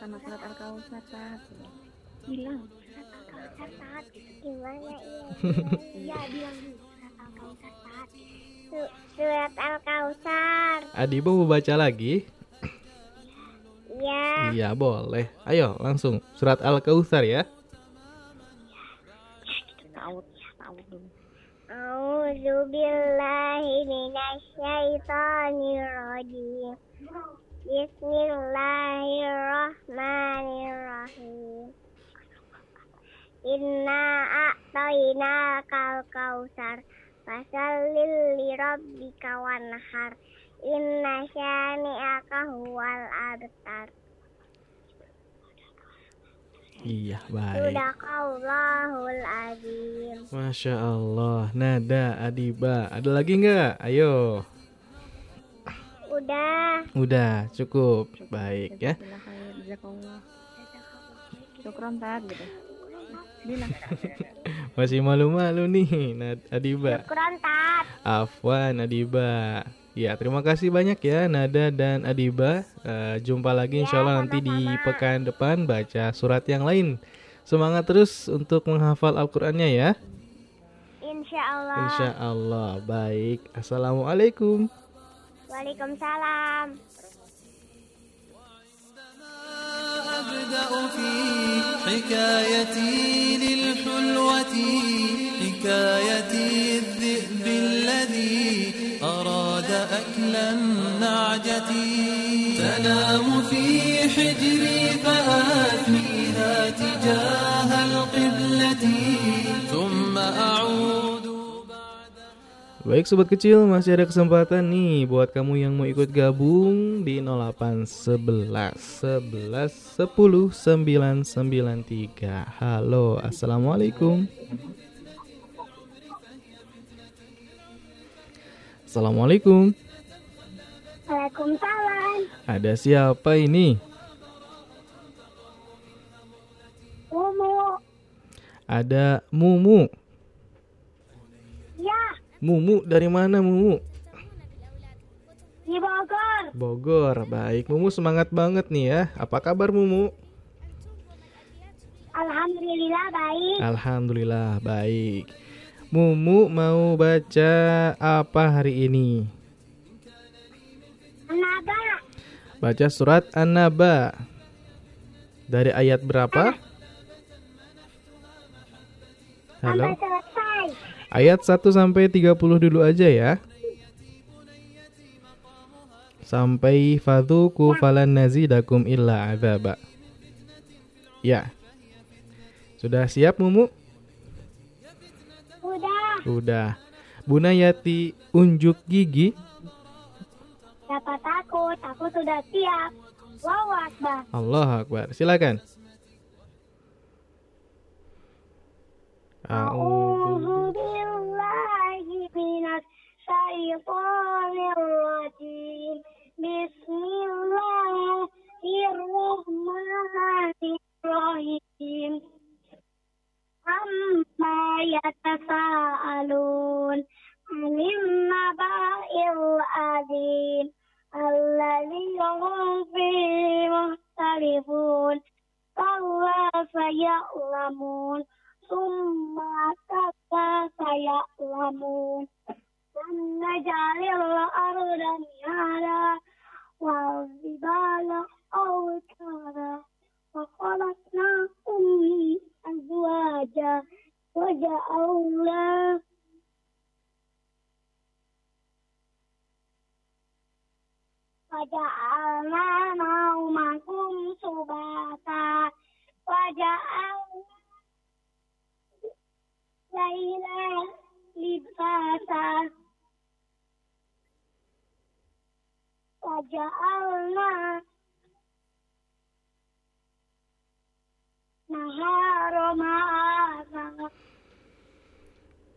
sama surat al-kausar saat bilang Saat gimana iya? Iya bilang dulu surat Al-Kausar saat. Su- Surat Al-Kausar. Adiba mau baca lagi? Iya. Iya, boleh. Ayo, langsung. Surat ya. dulu A'udzu billahi minasyaitonir rajim. Bismillahirrahmanirrahim. Inna a'tayna kal kausar Fasallil li rabbika wanhar Inna syani'aka huwal abtar Iya, baik. Sadaqallahul azim Masya Allah. Nada Adiba. Ada lagi nggak? Ayo. Udah Udah, cukup. Baik ya. Syukron gitu masih malu-malu nih Nadiba. Afwan Nadiba. Ya, terima kasih banyak ya Nada dan Adiba. Uh, jumpa lagi insya Allah nanti di pekan depan baca surat yang lain. Semangat terus untuk menghafal Al-Qur'annya ya. Insya Allah. Insya Allah. Baik. Assalamualaikum. Waalaikumsalam. حكايتي للحلوة حكايتي الذئب الذي أراد أكل النعجة. تنام في حجري فآتيها تجاه القبلة. Baik sobat kecil, masih ada kesempatan nih buat kamu yang mau ikut gabung di 0811 11 10 993. Halo, Assalamualaikum. Assalamualaikum. Waalaikumsalam. Ada siapa ini? Mumu. Ada Mumu. Mumu dari mana Mumu? di Bogor. Bogor. Baik, Mumu semangat banget nih ya. Apa kabar Mumu? Alhamdulillah baik. Alhamdulillah baik. Mumu mau baca apa hari ini? Naba. Baca surat An-Naba. Dari ayat berapa? Halo. Sampai. Ayat 1 sampai 30 dulu aja ya. Sampai fadhuku falan nazidakum illa adzaba. Ya. Sudah siap Mumu? Udah. Sudah. Bunayati unjuk gigi. Siapa takut? Aku sudah siap. Wow, Akbar. Allah Akbar. Silakan. أعوذ بالله من الشيطان الرجيم بسم الله الرحمن الرحيم عما يتساءلون عن النبأ العظيم الذي هم فيه مختلفون كلا سيعلمون ثم كلا سيعلمون لم نجعل الأرض مهادا والجبال أوتادا وخلقناكم أزواجا وجعلنا وجعلنا نومكم سباتا وجعلنا ليلا لباسا وجعلنا نهار معاشا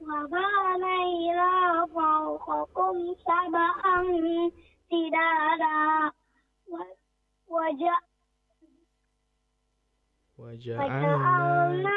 وبنينا فوقكم سبعا سدادا وجعلنا Waja'alna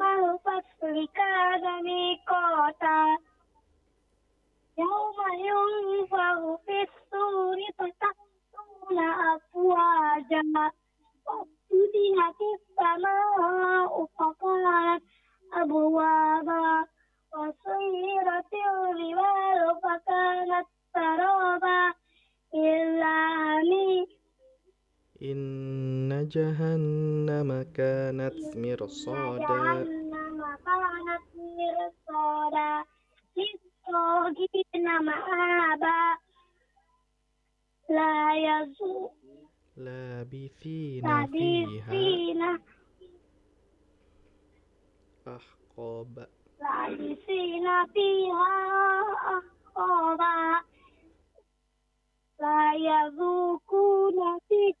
يوم الفصل كان ميقاتا يوم ينفخ في الصور فتأتون أفواجا وفتحت السماء فكانت أبوابا وسيرت الجبال فكانت سرابا إلا حميم Inna jahannama kanat mirsada. kanat mirsada. Rizqogina ma'aba La yazu. Labithina fiha. Ahqaba Labithina fiha. Ahqaba La yazukuna fiha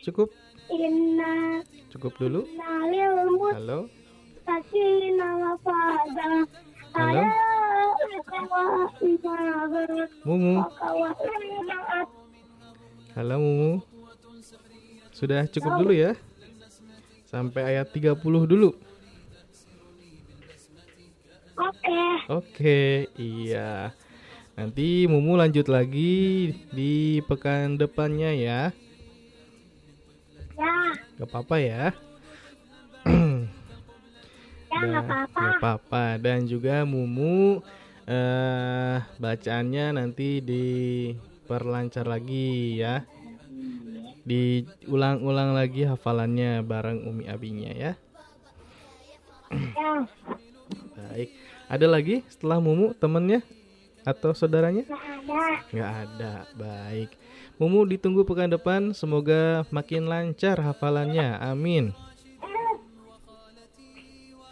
Cukup? Inna. Cukup dulu. Halo. Halo. Mumu. Halo Mumu. Sudah cukup dulu ya. Sampai ayat 30 dulu. Oke. Oke, iya. Nanti Mumu lanjut lagi di pekan depannya ya. Ya. Gak apa-apa ya. Ya, Dan- nggak apa-apa. Dan juga Mumu eh bacaannya nanti diperlancar lagi ya. Diulang-ulang lagi hafalannya bareng Umi Abinya ya. Ya. Baik. Ada lagi setelah Mumu temennya atau saudaranya? Nggak ada. Nggak ada. Baik. Mumu ditunggu pekan depan. Semoga makin lancar hafalannya. Amin.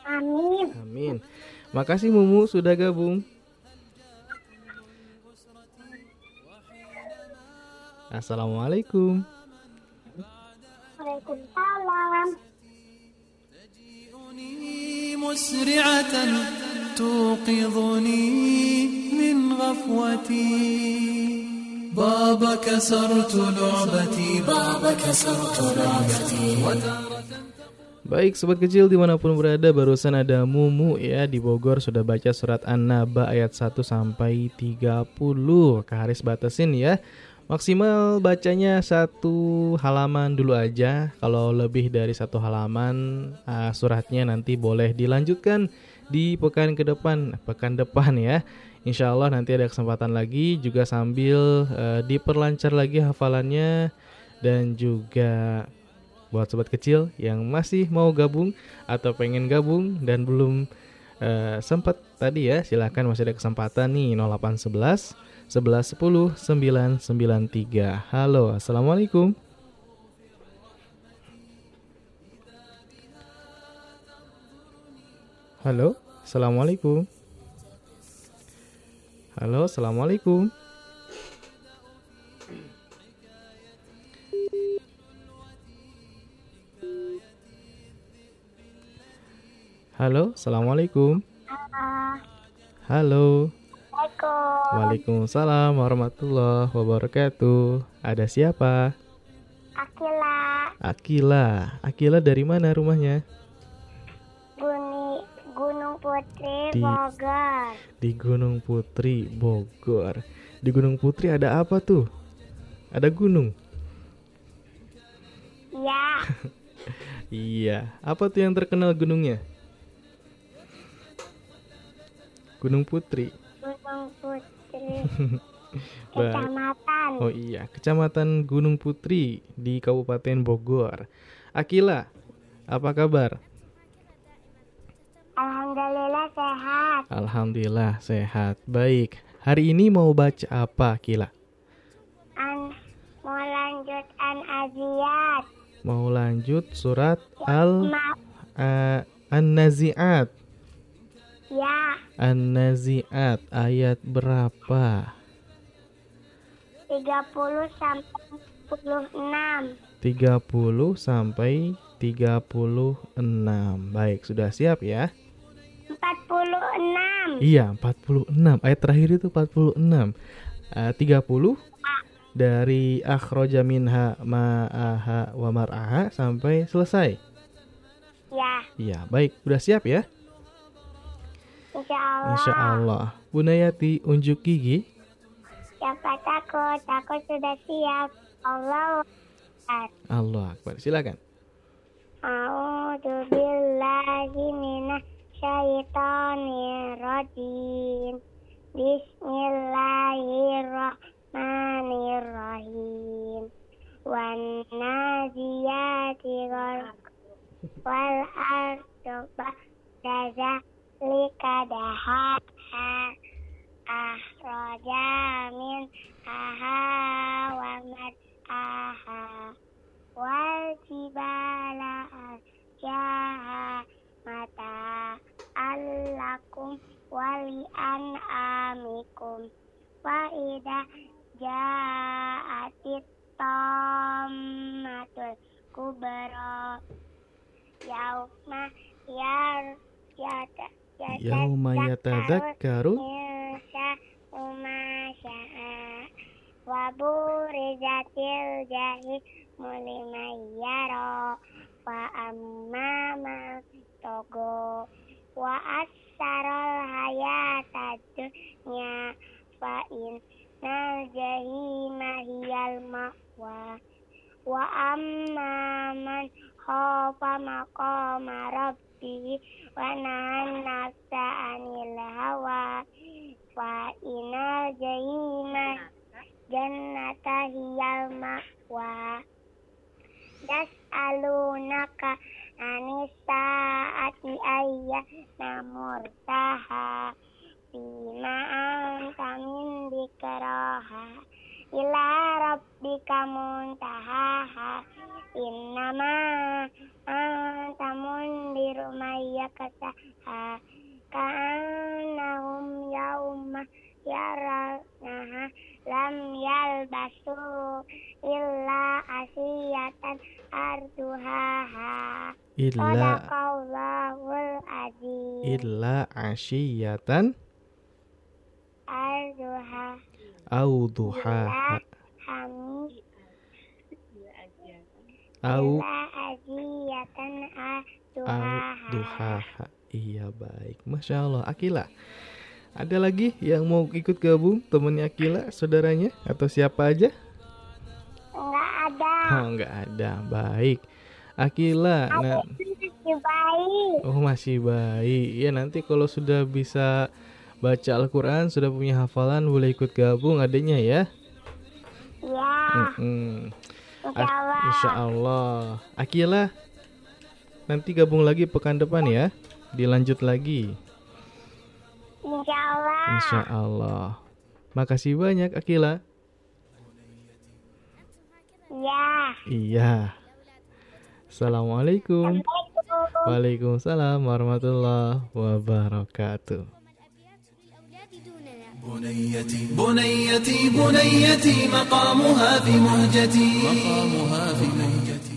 Amin. Amin. Makasih Mumu sudah gabung. Assalamualaikum. Waalaikumsalam. مسرعة توقظني من غفوتي بابا كسرت لعبتي بابا كسرت لعبتي Baik sobat kecil dimanapun berada barusan ada Mumu ya di Bogor sudah baca surat An-Naba ayat 1 sampai 30 Kaharis batasin ya Maksimal bacanya satu halaman dulu aja Kalau lebih dari satu halaman ah, suratnya nanti boleh dilanjutkan di pekan ke depan Pekan depan ya Insya Allah nanti ada kesempatan lagi juga sambil eh, diperlancar lagi hafalannya Dan juga buat sobat kecil yang masih mau gabung atau pengen gabung dan belum eh, sempat tadi ya silahkan masih ada kesempatan nih 0811 11 10 993 halo assalamualaikum. Halo assalamualaikum halo assalamualaikum Halo, assalamualaikum. Halo. Waalaikumsalam warahmatullahi wabarakatuh. Ada siapa? Akila. Akila. Akila dari mana rumahnya? Guni, Gunung Putri Di- Bogor. Di Gunung Putri, Bogor. Di Gunung Putri ada apa tuh? Ada gunung. Ya. Iya. Apa tuh yang terkenal gunungnya? Gunung Putri. Gunung Putri. Kecamatan. Oh iya, Kecamatan Gunung Putri di Kabupaten Bogor. Akila, apa kabar? Alhamdulillah sehat. Alhamdulillah sehat. Baik. Hari ini mau baca apa, Akila? An mau lanjut an aziyat. Mau lanjut surat Al Ma- a- An-Nazi'at. ya. An-Nazi'at ayat berapa? 30 sampai 46. 30 sampai 36. Baik, sudah siap ya? 46. Iya, 46. Ayat terakhir itu 46. Eh, 30 dari akhraja minha ma'aha wa mar'aha sampai selesai. Ya. Iya, baik. Udah siap ya? Insya Allah. Insya Allah. Bunayati unjuk gigi. Siapa takut? Aku sudah siap. Allah. Allah Akbar. Silakan. A'udzu billahi minasy rajim. Bismillahirrahmanirrahim. Wan naziyati wal ardu ba'da likadaha akhraja min aha wa aha wal jibala arjaha mata allakum wali an'amikum. Wa ida ja'atit tammatul kubra yauma yar yata Yauma yatadzakkaru insa'u ma sya'a wa amma togo. Wa asarul hayatad dunya fa innal jahima hiyal ma'wa. Wa amma man khafa maqama rabbi wa nahan nafsa anil hawa. Fa innal jahima jannata hiyal ma'wa. Yas'alunaka anis saati ayya namurtaha Bima anta min dikraha Ila rabbika muntahaha Innama anta mundiru mayyakasaha Ka'annahum yauma yaranaha lam yalbasu illa asiyatan arduhaha Illa Sadaqallahul azim. illa asyiyatan arduha. Au duhaha hamis au illa asiyatan au arduhaha duhaha. Iya baik, masya Allah. Akila, ada lagi yang mau ikut gabung temennya Akila, saudaranya atau siapa aja? Enggak ada Oh nggak ada, baik. Akila, nah, Masih baik oh masih baik. Ya nanti kalau sudah bisa baca Al-Quran, sudah punya hafalan, boleh ikut gabung adanya ya. Ya Mm-mm. Insya Allah Insya Allah. Akila, nanti gabung lagi pekan depan ya. Dilanjut lagi. Insya Allah Insya Allah. Makasih banyak Akila. Ya Iya. Assalamualaikum. Waalaikumsalam warahmatullahi wabarakatuh. بنيتي بنيتي بنيتي مقامها في مهجتي مقامها في مهجتي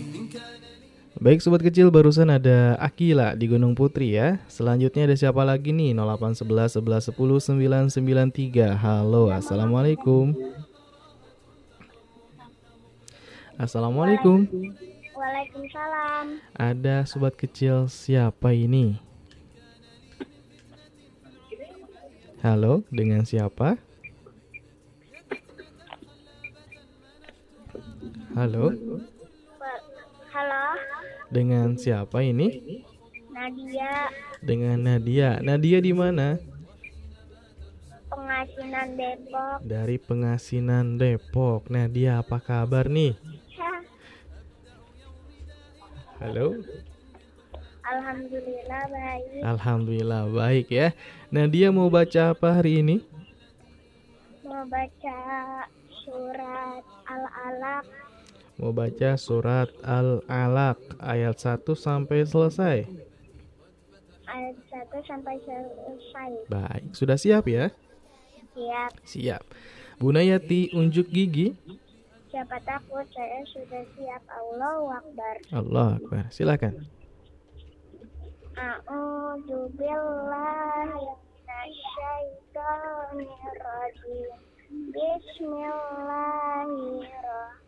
Baik sobat kecil barusan ada Akila di Gunung Putri ya. Selanjutnya ada siapa lagi nih? 0811 11 10 993. Halo, Assalamualaikum. Assalamualaikum. Waalaikumsalam Ada sobat kecil siapa ini? Halo, dengan siapa? Halo, Halo dengan siapa ini? Nadia Dengan Nadia. Nadia di mana? Pengasinan Depok Dari Pengasinan Depok. Nadia, apa kabar nih? Halo. Alhamdulillah baik Alhamdulillah baik ya. Nadia mau baca apa hari ini? Mau baca surat Al-Alaq Mau baca surat Al-Alaq ayat 1 sampai selesai. ayat 1 sampai selesai Baik, sudah siap ya? Siap Siap. Bunayati unjuk gigi. Siapa takut saya sudah siap Allahu Akbar Allah Akbar. Silakan. A'udzu billahi minasyaitonir rajim. Bismillahirrahmanirrahim.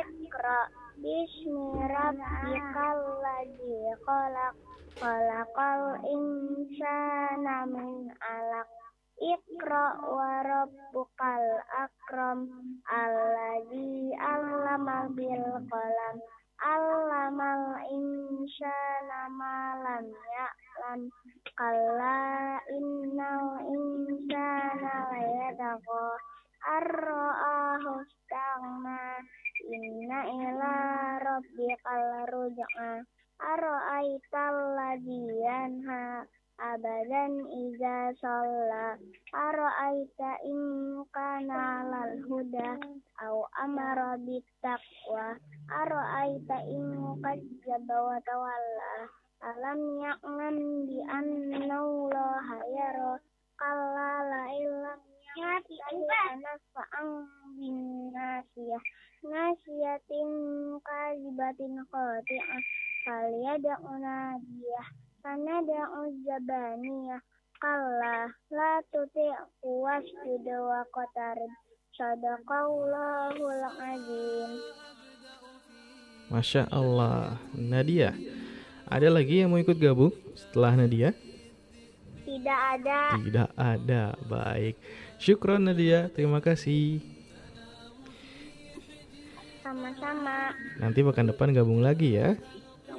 Iqra bismi rabbikal ladzi khalaq khalaqal insana min 'alaq. Iqra wa rabbukal akram alladzi 'allama bil qalam Allamal insana ma lam ya'lam kalla innal insana arra'ahu stagna inna ila rabbikal ruj'a ara'aital ladzi yanha abadan iza shalla. Ara'aita in kana lal huda aw amara bittaqwa. Ara'aita in kazzaba wa tawalla. Alam ya'lam bi annahu la yara kalla la illam yati ana fa'ang bin nasiyah nasiyatin kazibatin qati'ah falyad'u nadiyah fanad'u zabaniyah kalla la tuti'u wasjud wa qatarib sadaqallahul azim Masya Allah. Nadia, ada lagi yang mau ikut gabung setelah Nadia? Tidak ada. Tidak ada. Baik. Syukron Nadia, terima kasih. Sama-sama. Nanti pekan depan gabung lagi ya.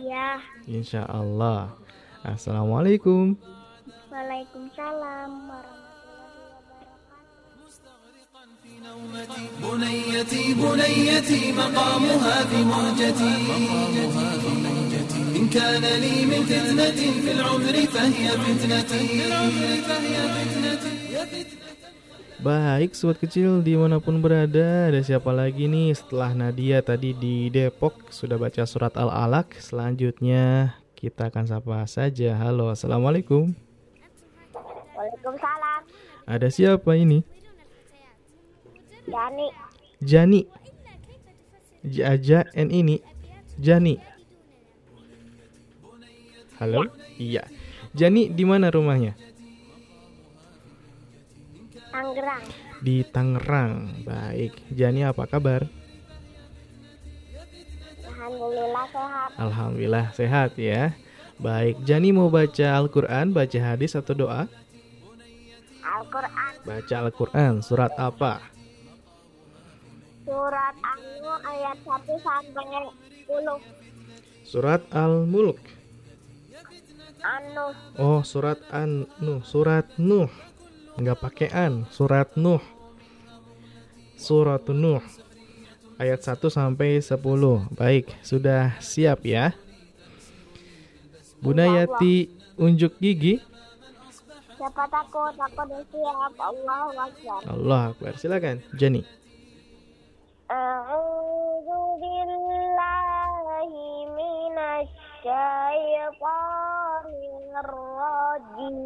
Ya. Insya Allah. Assalamualaikum. Waalaikumsalam بنيتي بنيتي مقامها في مهجتي إن كان لي من فتنة في العمر فهي فتنتي Baik, sobat kecil di mana pun berada, ada siapa lagi nih setelah Nadia tadi di Depok sudah baca surat Al-Alaq. Selanjutnya kita akan sapa saja. Halo, assalamualaikum. Waalaikumsalam. Ada siapa ini? Yani. Jani. Jaja N ini Jani. Halo? Iya. Jani di mana rumahnya? Tangerang. Di Tangerang. Baik. Jani apa kabar? Alhamdulillah sehat. Alhamdulillah sehat ya. Baik, Jani mau baca Al-Quran, baca hadis atau doa? Al-Quran. Baca Al-Quran, surat apa? Surat An-Nur ayat 1 sampai 10. Surat Al-Mulk. Anu. Oh, surat An-Nuh, surat Nuh. Enggak pakai an, surat Nuh. Surat Nuh. Ayat 1 sampai 10. Baik, sudah siap ya? Bunda Yati unjuk gigi. Siapa takut? Aku udah siap. Allah Akbar. Allah Akbar. Silakan, Jani. A'udzu billahi minasy syaitonir rajim.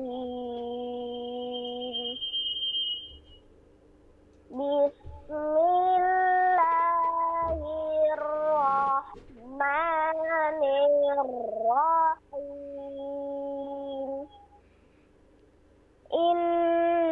Bismillahirrahmanirrahim. Inna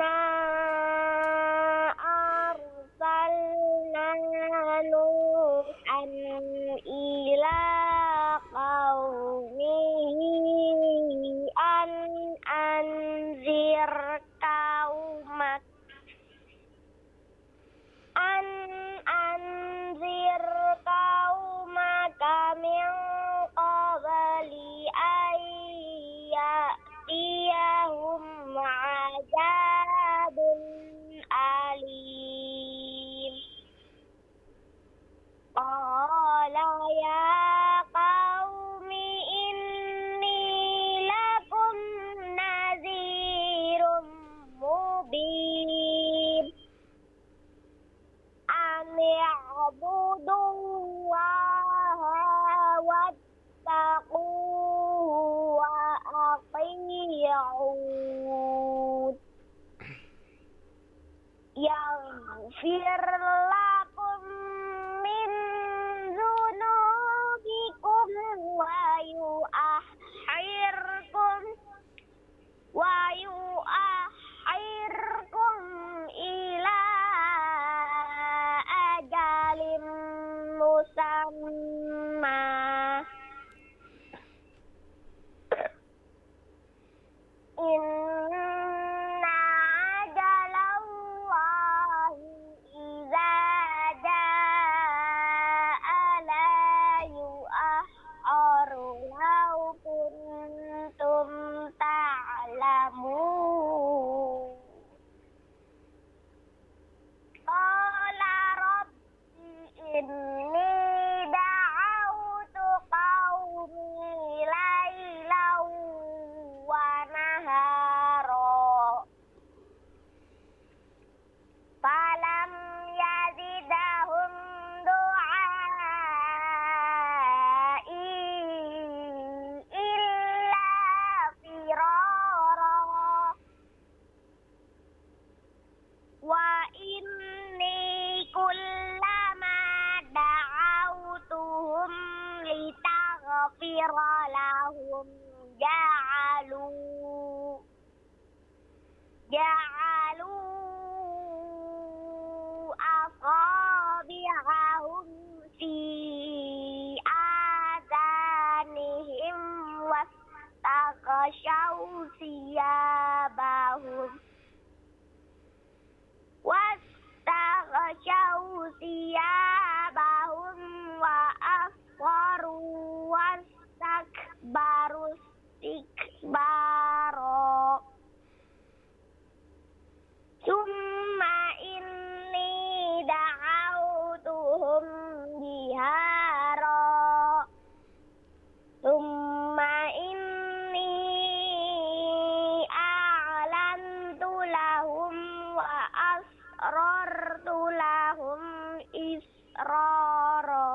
asrartu lahum israra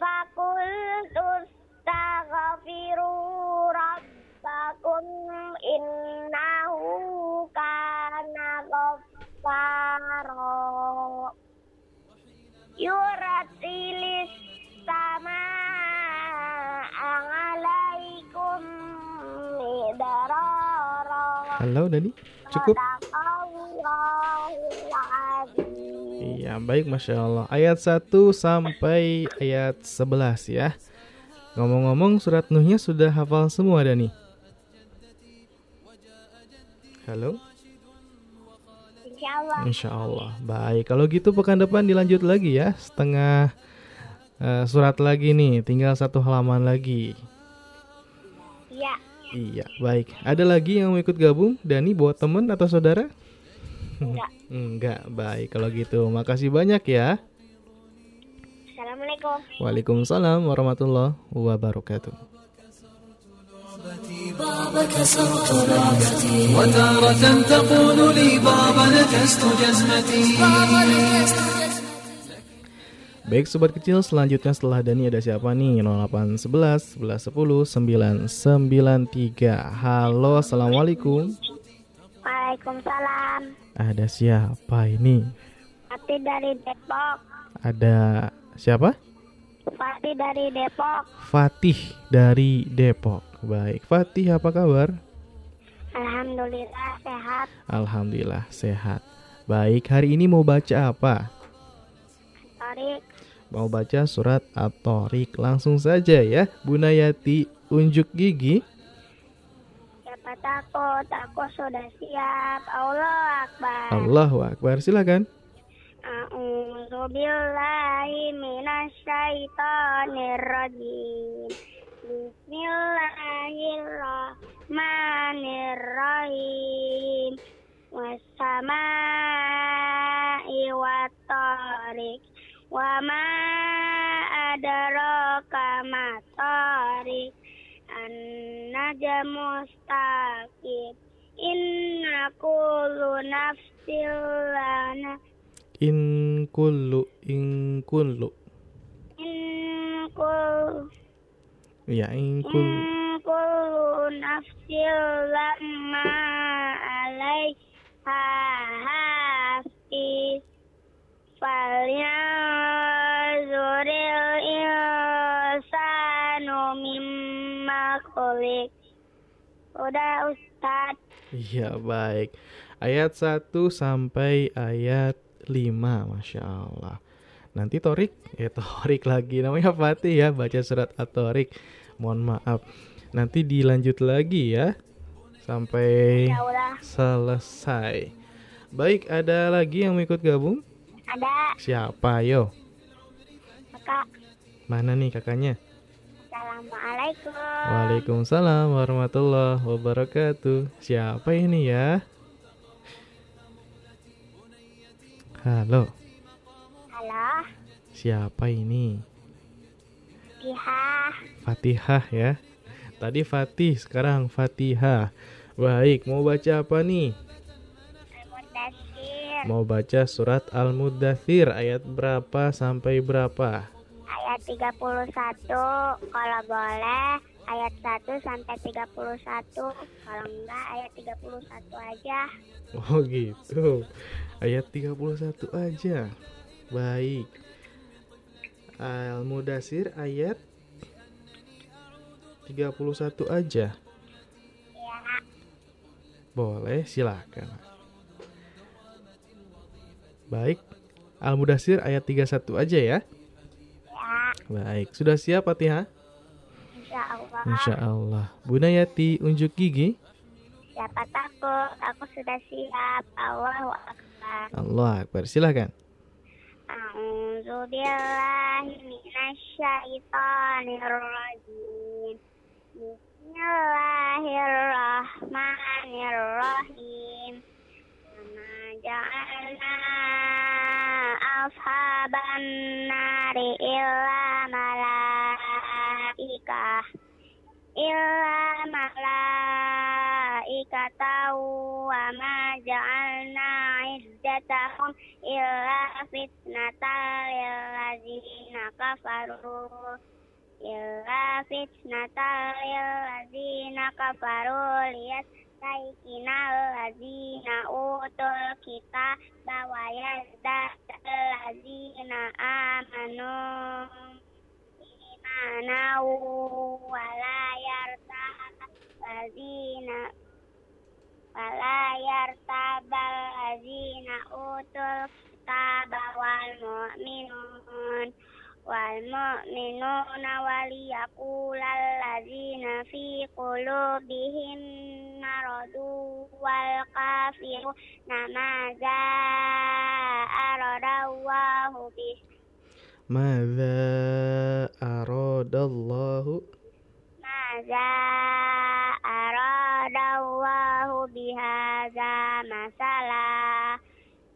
Fakultu astaghfiru rabbakum innahu kana ghaffara Yuratilis sama alaikum midarara Halo Dani, cukup? Iya, baik Masya Allah. Ayat 1 sampai ayat 11 ya. Ngomong-ngomong surat Nuhnya sudah hafal semua Dani? Halo? Insya Allah. Baik, kalau gitu pekan depan dilanjut lagi ya. Setengah eh, surat lagi nih, tinggal satu halaman lagi. Iya. Iya, baik. Ada lagi yang mau ikut gabung? Dani buat temen atau saudara? Enggak. Enggak, baik kalau gitu. Makasih banyak ya. Assalamualaikum. Waalaikumsalam warahmatullahi wabarakatuh. وتارة تقول لي بابا نكست جزمتي Baik sobat kecil, selanjutnya setelah Dani ada siapa nih? 0811 11 10 993. Halo, Assalamualaikum. Waalaikumsalam. Ada siapa ini? Fatih dari Depok. Ada siapa? Fatih dari Depok. Fatih dari Depok. Baik, Fatih apa kabar? Alhamdulillah sehat. Alhamdulillah sehat. Baik, hari ini mau baca apa? Tarik. Mau baca surat At-Tariq langsung saja ya. Bunayati unjuk gigi. Siapa takut? Aku sudah siap. Allah Akbar. Allahu Akbar. Silakan. A'udzu billahi minasyaitonir rajim. Bismillahirrahmanirrahim. Wassama'i wat-tariq. Wa ma adraka ma tariq. An-najmu mustaqim. Inna kullu nafsin lana In kullu in kullu. in kullu Ya, in kullu. in kullu nafsin lamma alaiha hafiz falyanzuril khuliq udah Ustaz Iya, baik. Ayat 1 sampai ayat 5, Masya Allah. Nanti Torik, ya Torik lagi. Namanya Fatih ya, baca surat At-Torik. Mohon maaf. Nanti dilanjut lagi ya. Sampai Ya selesai. Baik, ada lagi yang mau ikut gabung? ada Siapa, yo? kakak Mana nih kakaknya? Assalamualaikum Waalaikumsalam warahmatullahi wabarakatuh. Siapa ini ya? Halo, halo siapa ini? Pihah Fatihah ya. Tadi Fatih, sekarang Fatihah. Baik, mau baca apa nih? Mudasir Mau baca surat Al-Mudathir ayat berapa sampai berapa? Ayat 31 kalau boleh ayat 1 sampai 31 kalau enggak ayat 31 aja Oh gitu. Ayat 31 aja. Baik. Al-Mudasir ayat 31 aja. ya Boleh, silakan. Baik. Al-Mudasir ayat 31 aja ya. Ya Baik, sudah siap Fatihah? insya Allah Insya Allah. Bunayati unjuk gigi. siapa takut aku sudah siap Allahu Akbar Allah Akbar. Silakan. A'udzu billahi minasyaitonir rajim. Bismillahirrahmanirrahim. Ashaban nari illa malaikah. Illa malaikata wa ma ja'alna iddatahum illa fitnatan lil ladzina kafaru. Illa fitnatan Saikinal ladzina utul kita bawa yazdad ladzina amanu. Imanau wala yartah ladzina wala yartabal ladzina utul kitaba wal mu'minun. Wal mu'minuna waliyaqulal ladzina fi qulubihim maradu wal kafiru namaza aradallahu bis Madza aradallahu Maza aradallahu bihaza masalah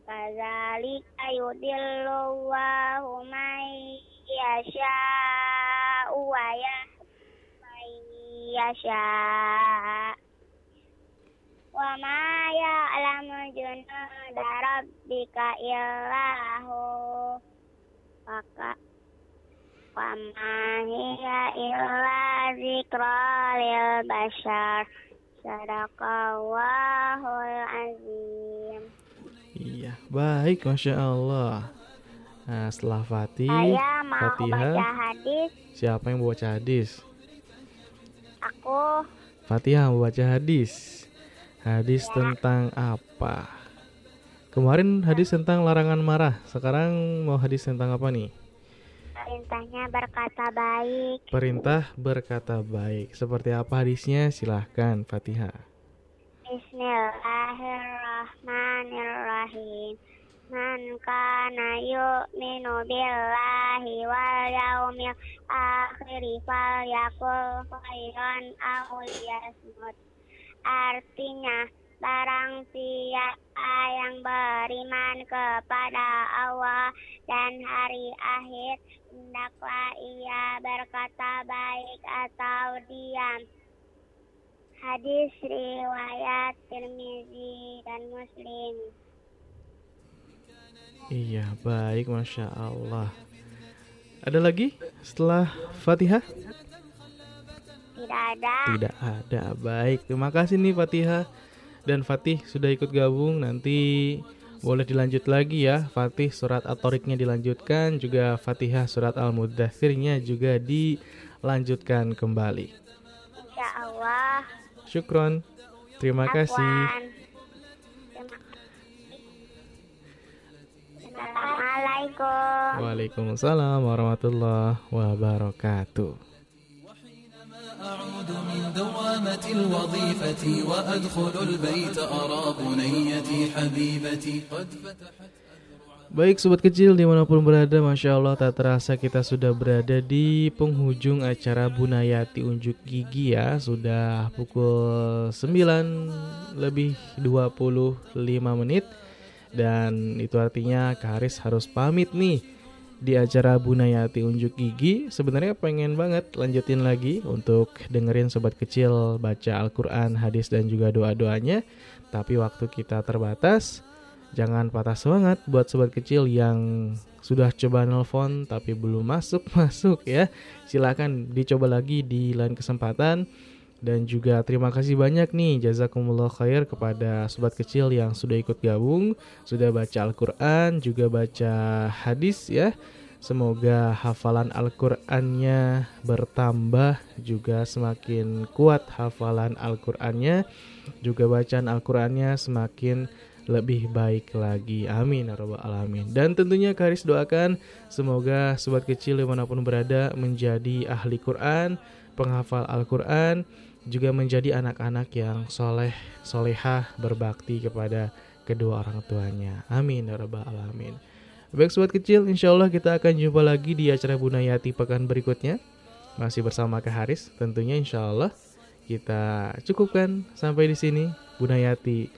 Kadzalika yudillullahu man yasha'u wa yasha' Wa ma ya'lamu junuda rabbika illahu Maka Wa ma hiya illa zikra lil bashar Sadaqallahul azim Iya, baik, masya Allah. Nah, setelah Fatih, Saya mau Fatihah, baca hadis siapa yang baca hadis? Aku Fatihah mau baca hadis. Hadis tentang apa? Kemarin hadis tentang larangan marah. Sekarang mau hadis tentang apa nih? perintahnya berkata baik Perintah berkata baik. Seperti apa hadisnya? Silahkan Fatihah. Bismillahirrahmanirrahim Man kana yu'minu billahi wal yaumil akhiri falyakul khairan aw liyasmut Artinya barang siapa yang beriman kepada Allah dan hari akhir hendaklah ia berkata baik atau diam Hadis riwayat Tirmizi dan Muslim. Iya, baik, masya Allah. Ada lagi setelah Fatihah? Tidak ada. Tidak ada. Baik, terima kasih nih Fatihah dan Fatih sudah ikut gabung. Nanti boleh dilanjut lagi ya. Fatih surat At-Tariqnya dilanjutkan, juga Fatihah surat Al-Mudathirnya juga dilanjutkan kembali. Insya Allah. Syukron. Terima kasih. Afwan. Terima Assalamualaikum. Waalaikumsalam warahmatullahi wabarakatuh. أعود من دوامة الوظيفة وأدخل البيت أرى بنيتي حبيبتي قد فتحت Baik sobat kecil dimanapun berada Masya Allah tak terasa kita sudah berada di penghujung acara Bunayati Unjuk Gigi ya Sudah pukul 9 lebih 25 menit Dan itu artinya Kak Haris harus pamit nih di acara Bunayati Unjuk Gigi Sebenarnya pengen banget lanjutin lagi untuk dengerin sobat kecil baca Al-Quran, hadis dan juga doa-doanya Tapi waktu kita terbatas Jangan patah semangat buat sobat kecil yang sudah coba nelpon tapi belum masuk-masuk ya. Silakan dicoba lagi di lain kesempatan. Dan juga terima kasih banyak nih jazakumullah khair kepada sobat kecil yang sudah ikut gabung, sudah baca Al-Qur'an, juga baca hadis ya. Semoga hafalan Al-Qur'annya bertambah juga semakin kuat hafalan Al-Qur'annya, juga bacaan Al-Qur'annya semakin lebih baik lagi. Amin ya alamin. Dan tentunya Karis doakan semoga sobat kecil di mana pun berada menjadi ahli Quran, penghafal Al-Quran, juga menjadi anak-anak yang soleh, solehah, berbakti kepada kedua orang tuanya. Amin ya rabbal alamin. Baik sobat kecil, insya Allah kita akan jumpa lagi di acara Bunayati pekan berikutnya. Masih bersama Kak Haris, tentunya insya Allah kita cukupkan sampai di sini Bunayati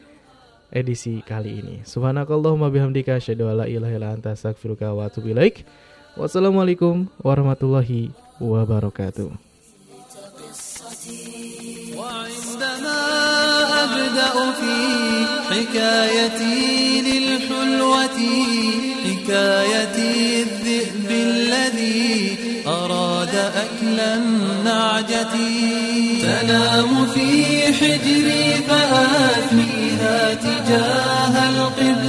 edisi kali ini. Subhanakallahumma bihamdika asyhadu alla ilaha illa anta astaghfiruka wa. Wassalamualaikum warahmatullahi wabarakatuh. أبدأ في حكايتي للحلوة حكايتي الذئب الذي أراد أكل النعجة. تنام في حجري فآتيها تجاه القبلة.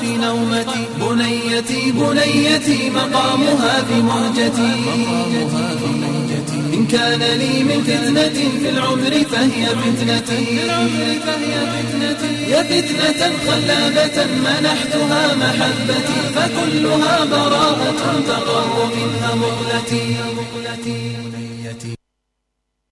في نومتي بنيتي بنيتي مقامها في مهجتي إن كان لي من فتنة في العمر فهي فتنتي. يا فتنة خلابة منحتها محبتي فكلها براءة تقر منها مغلتي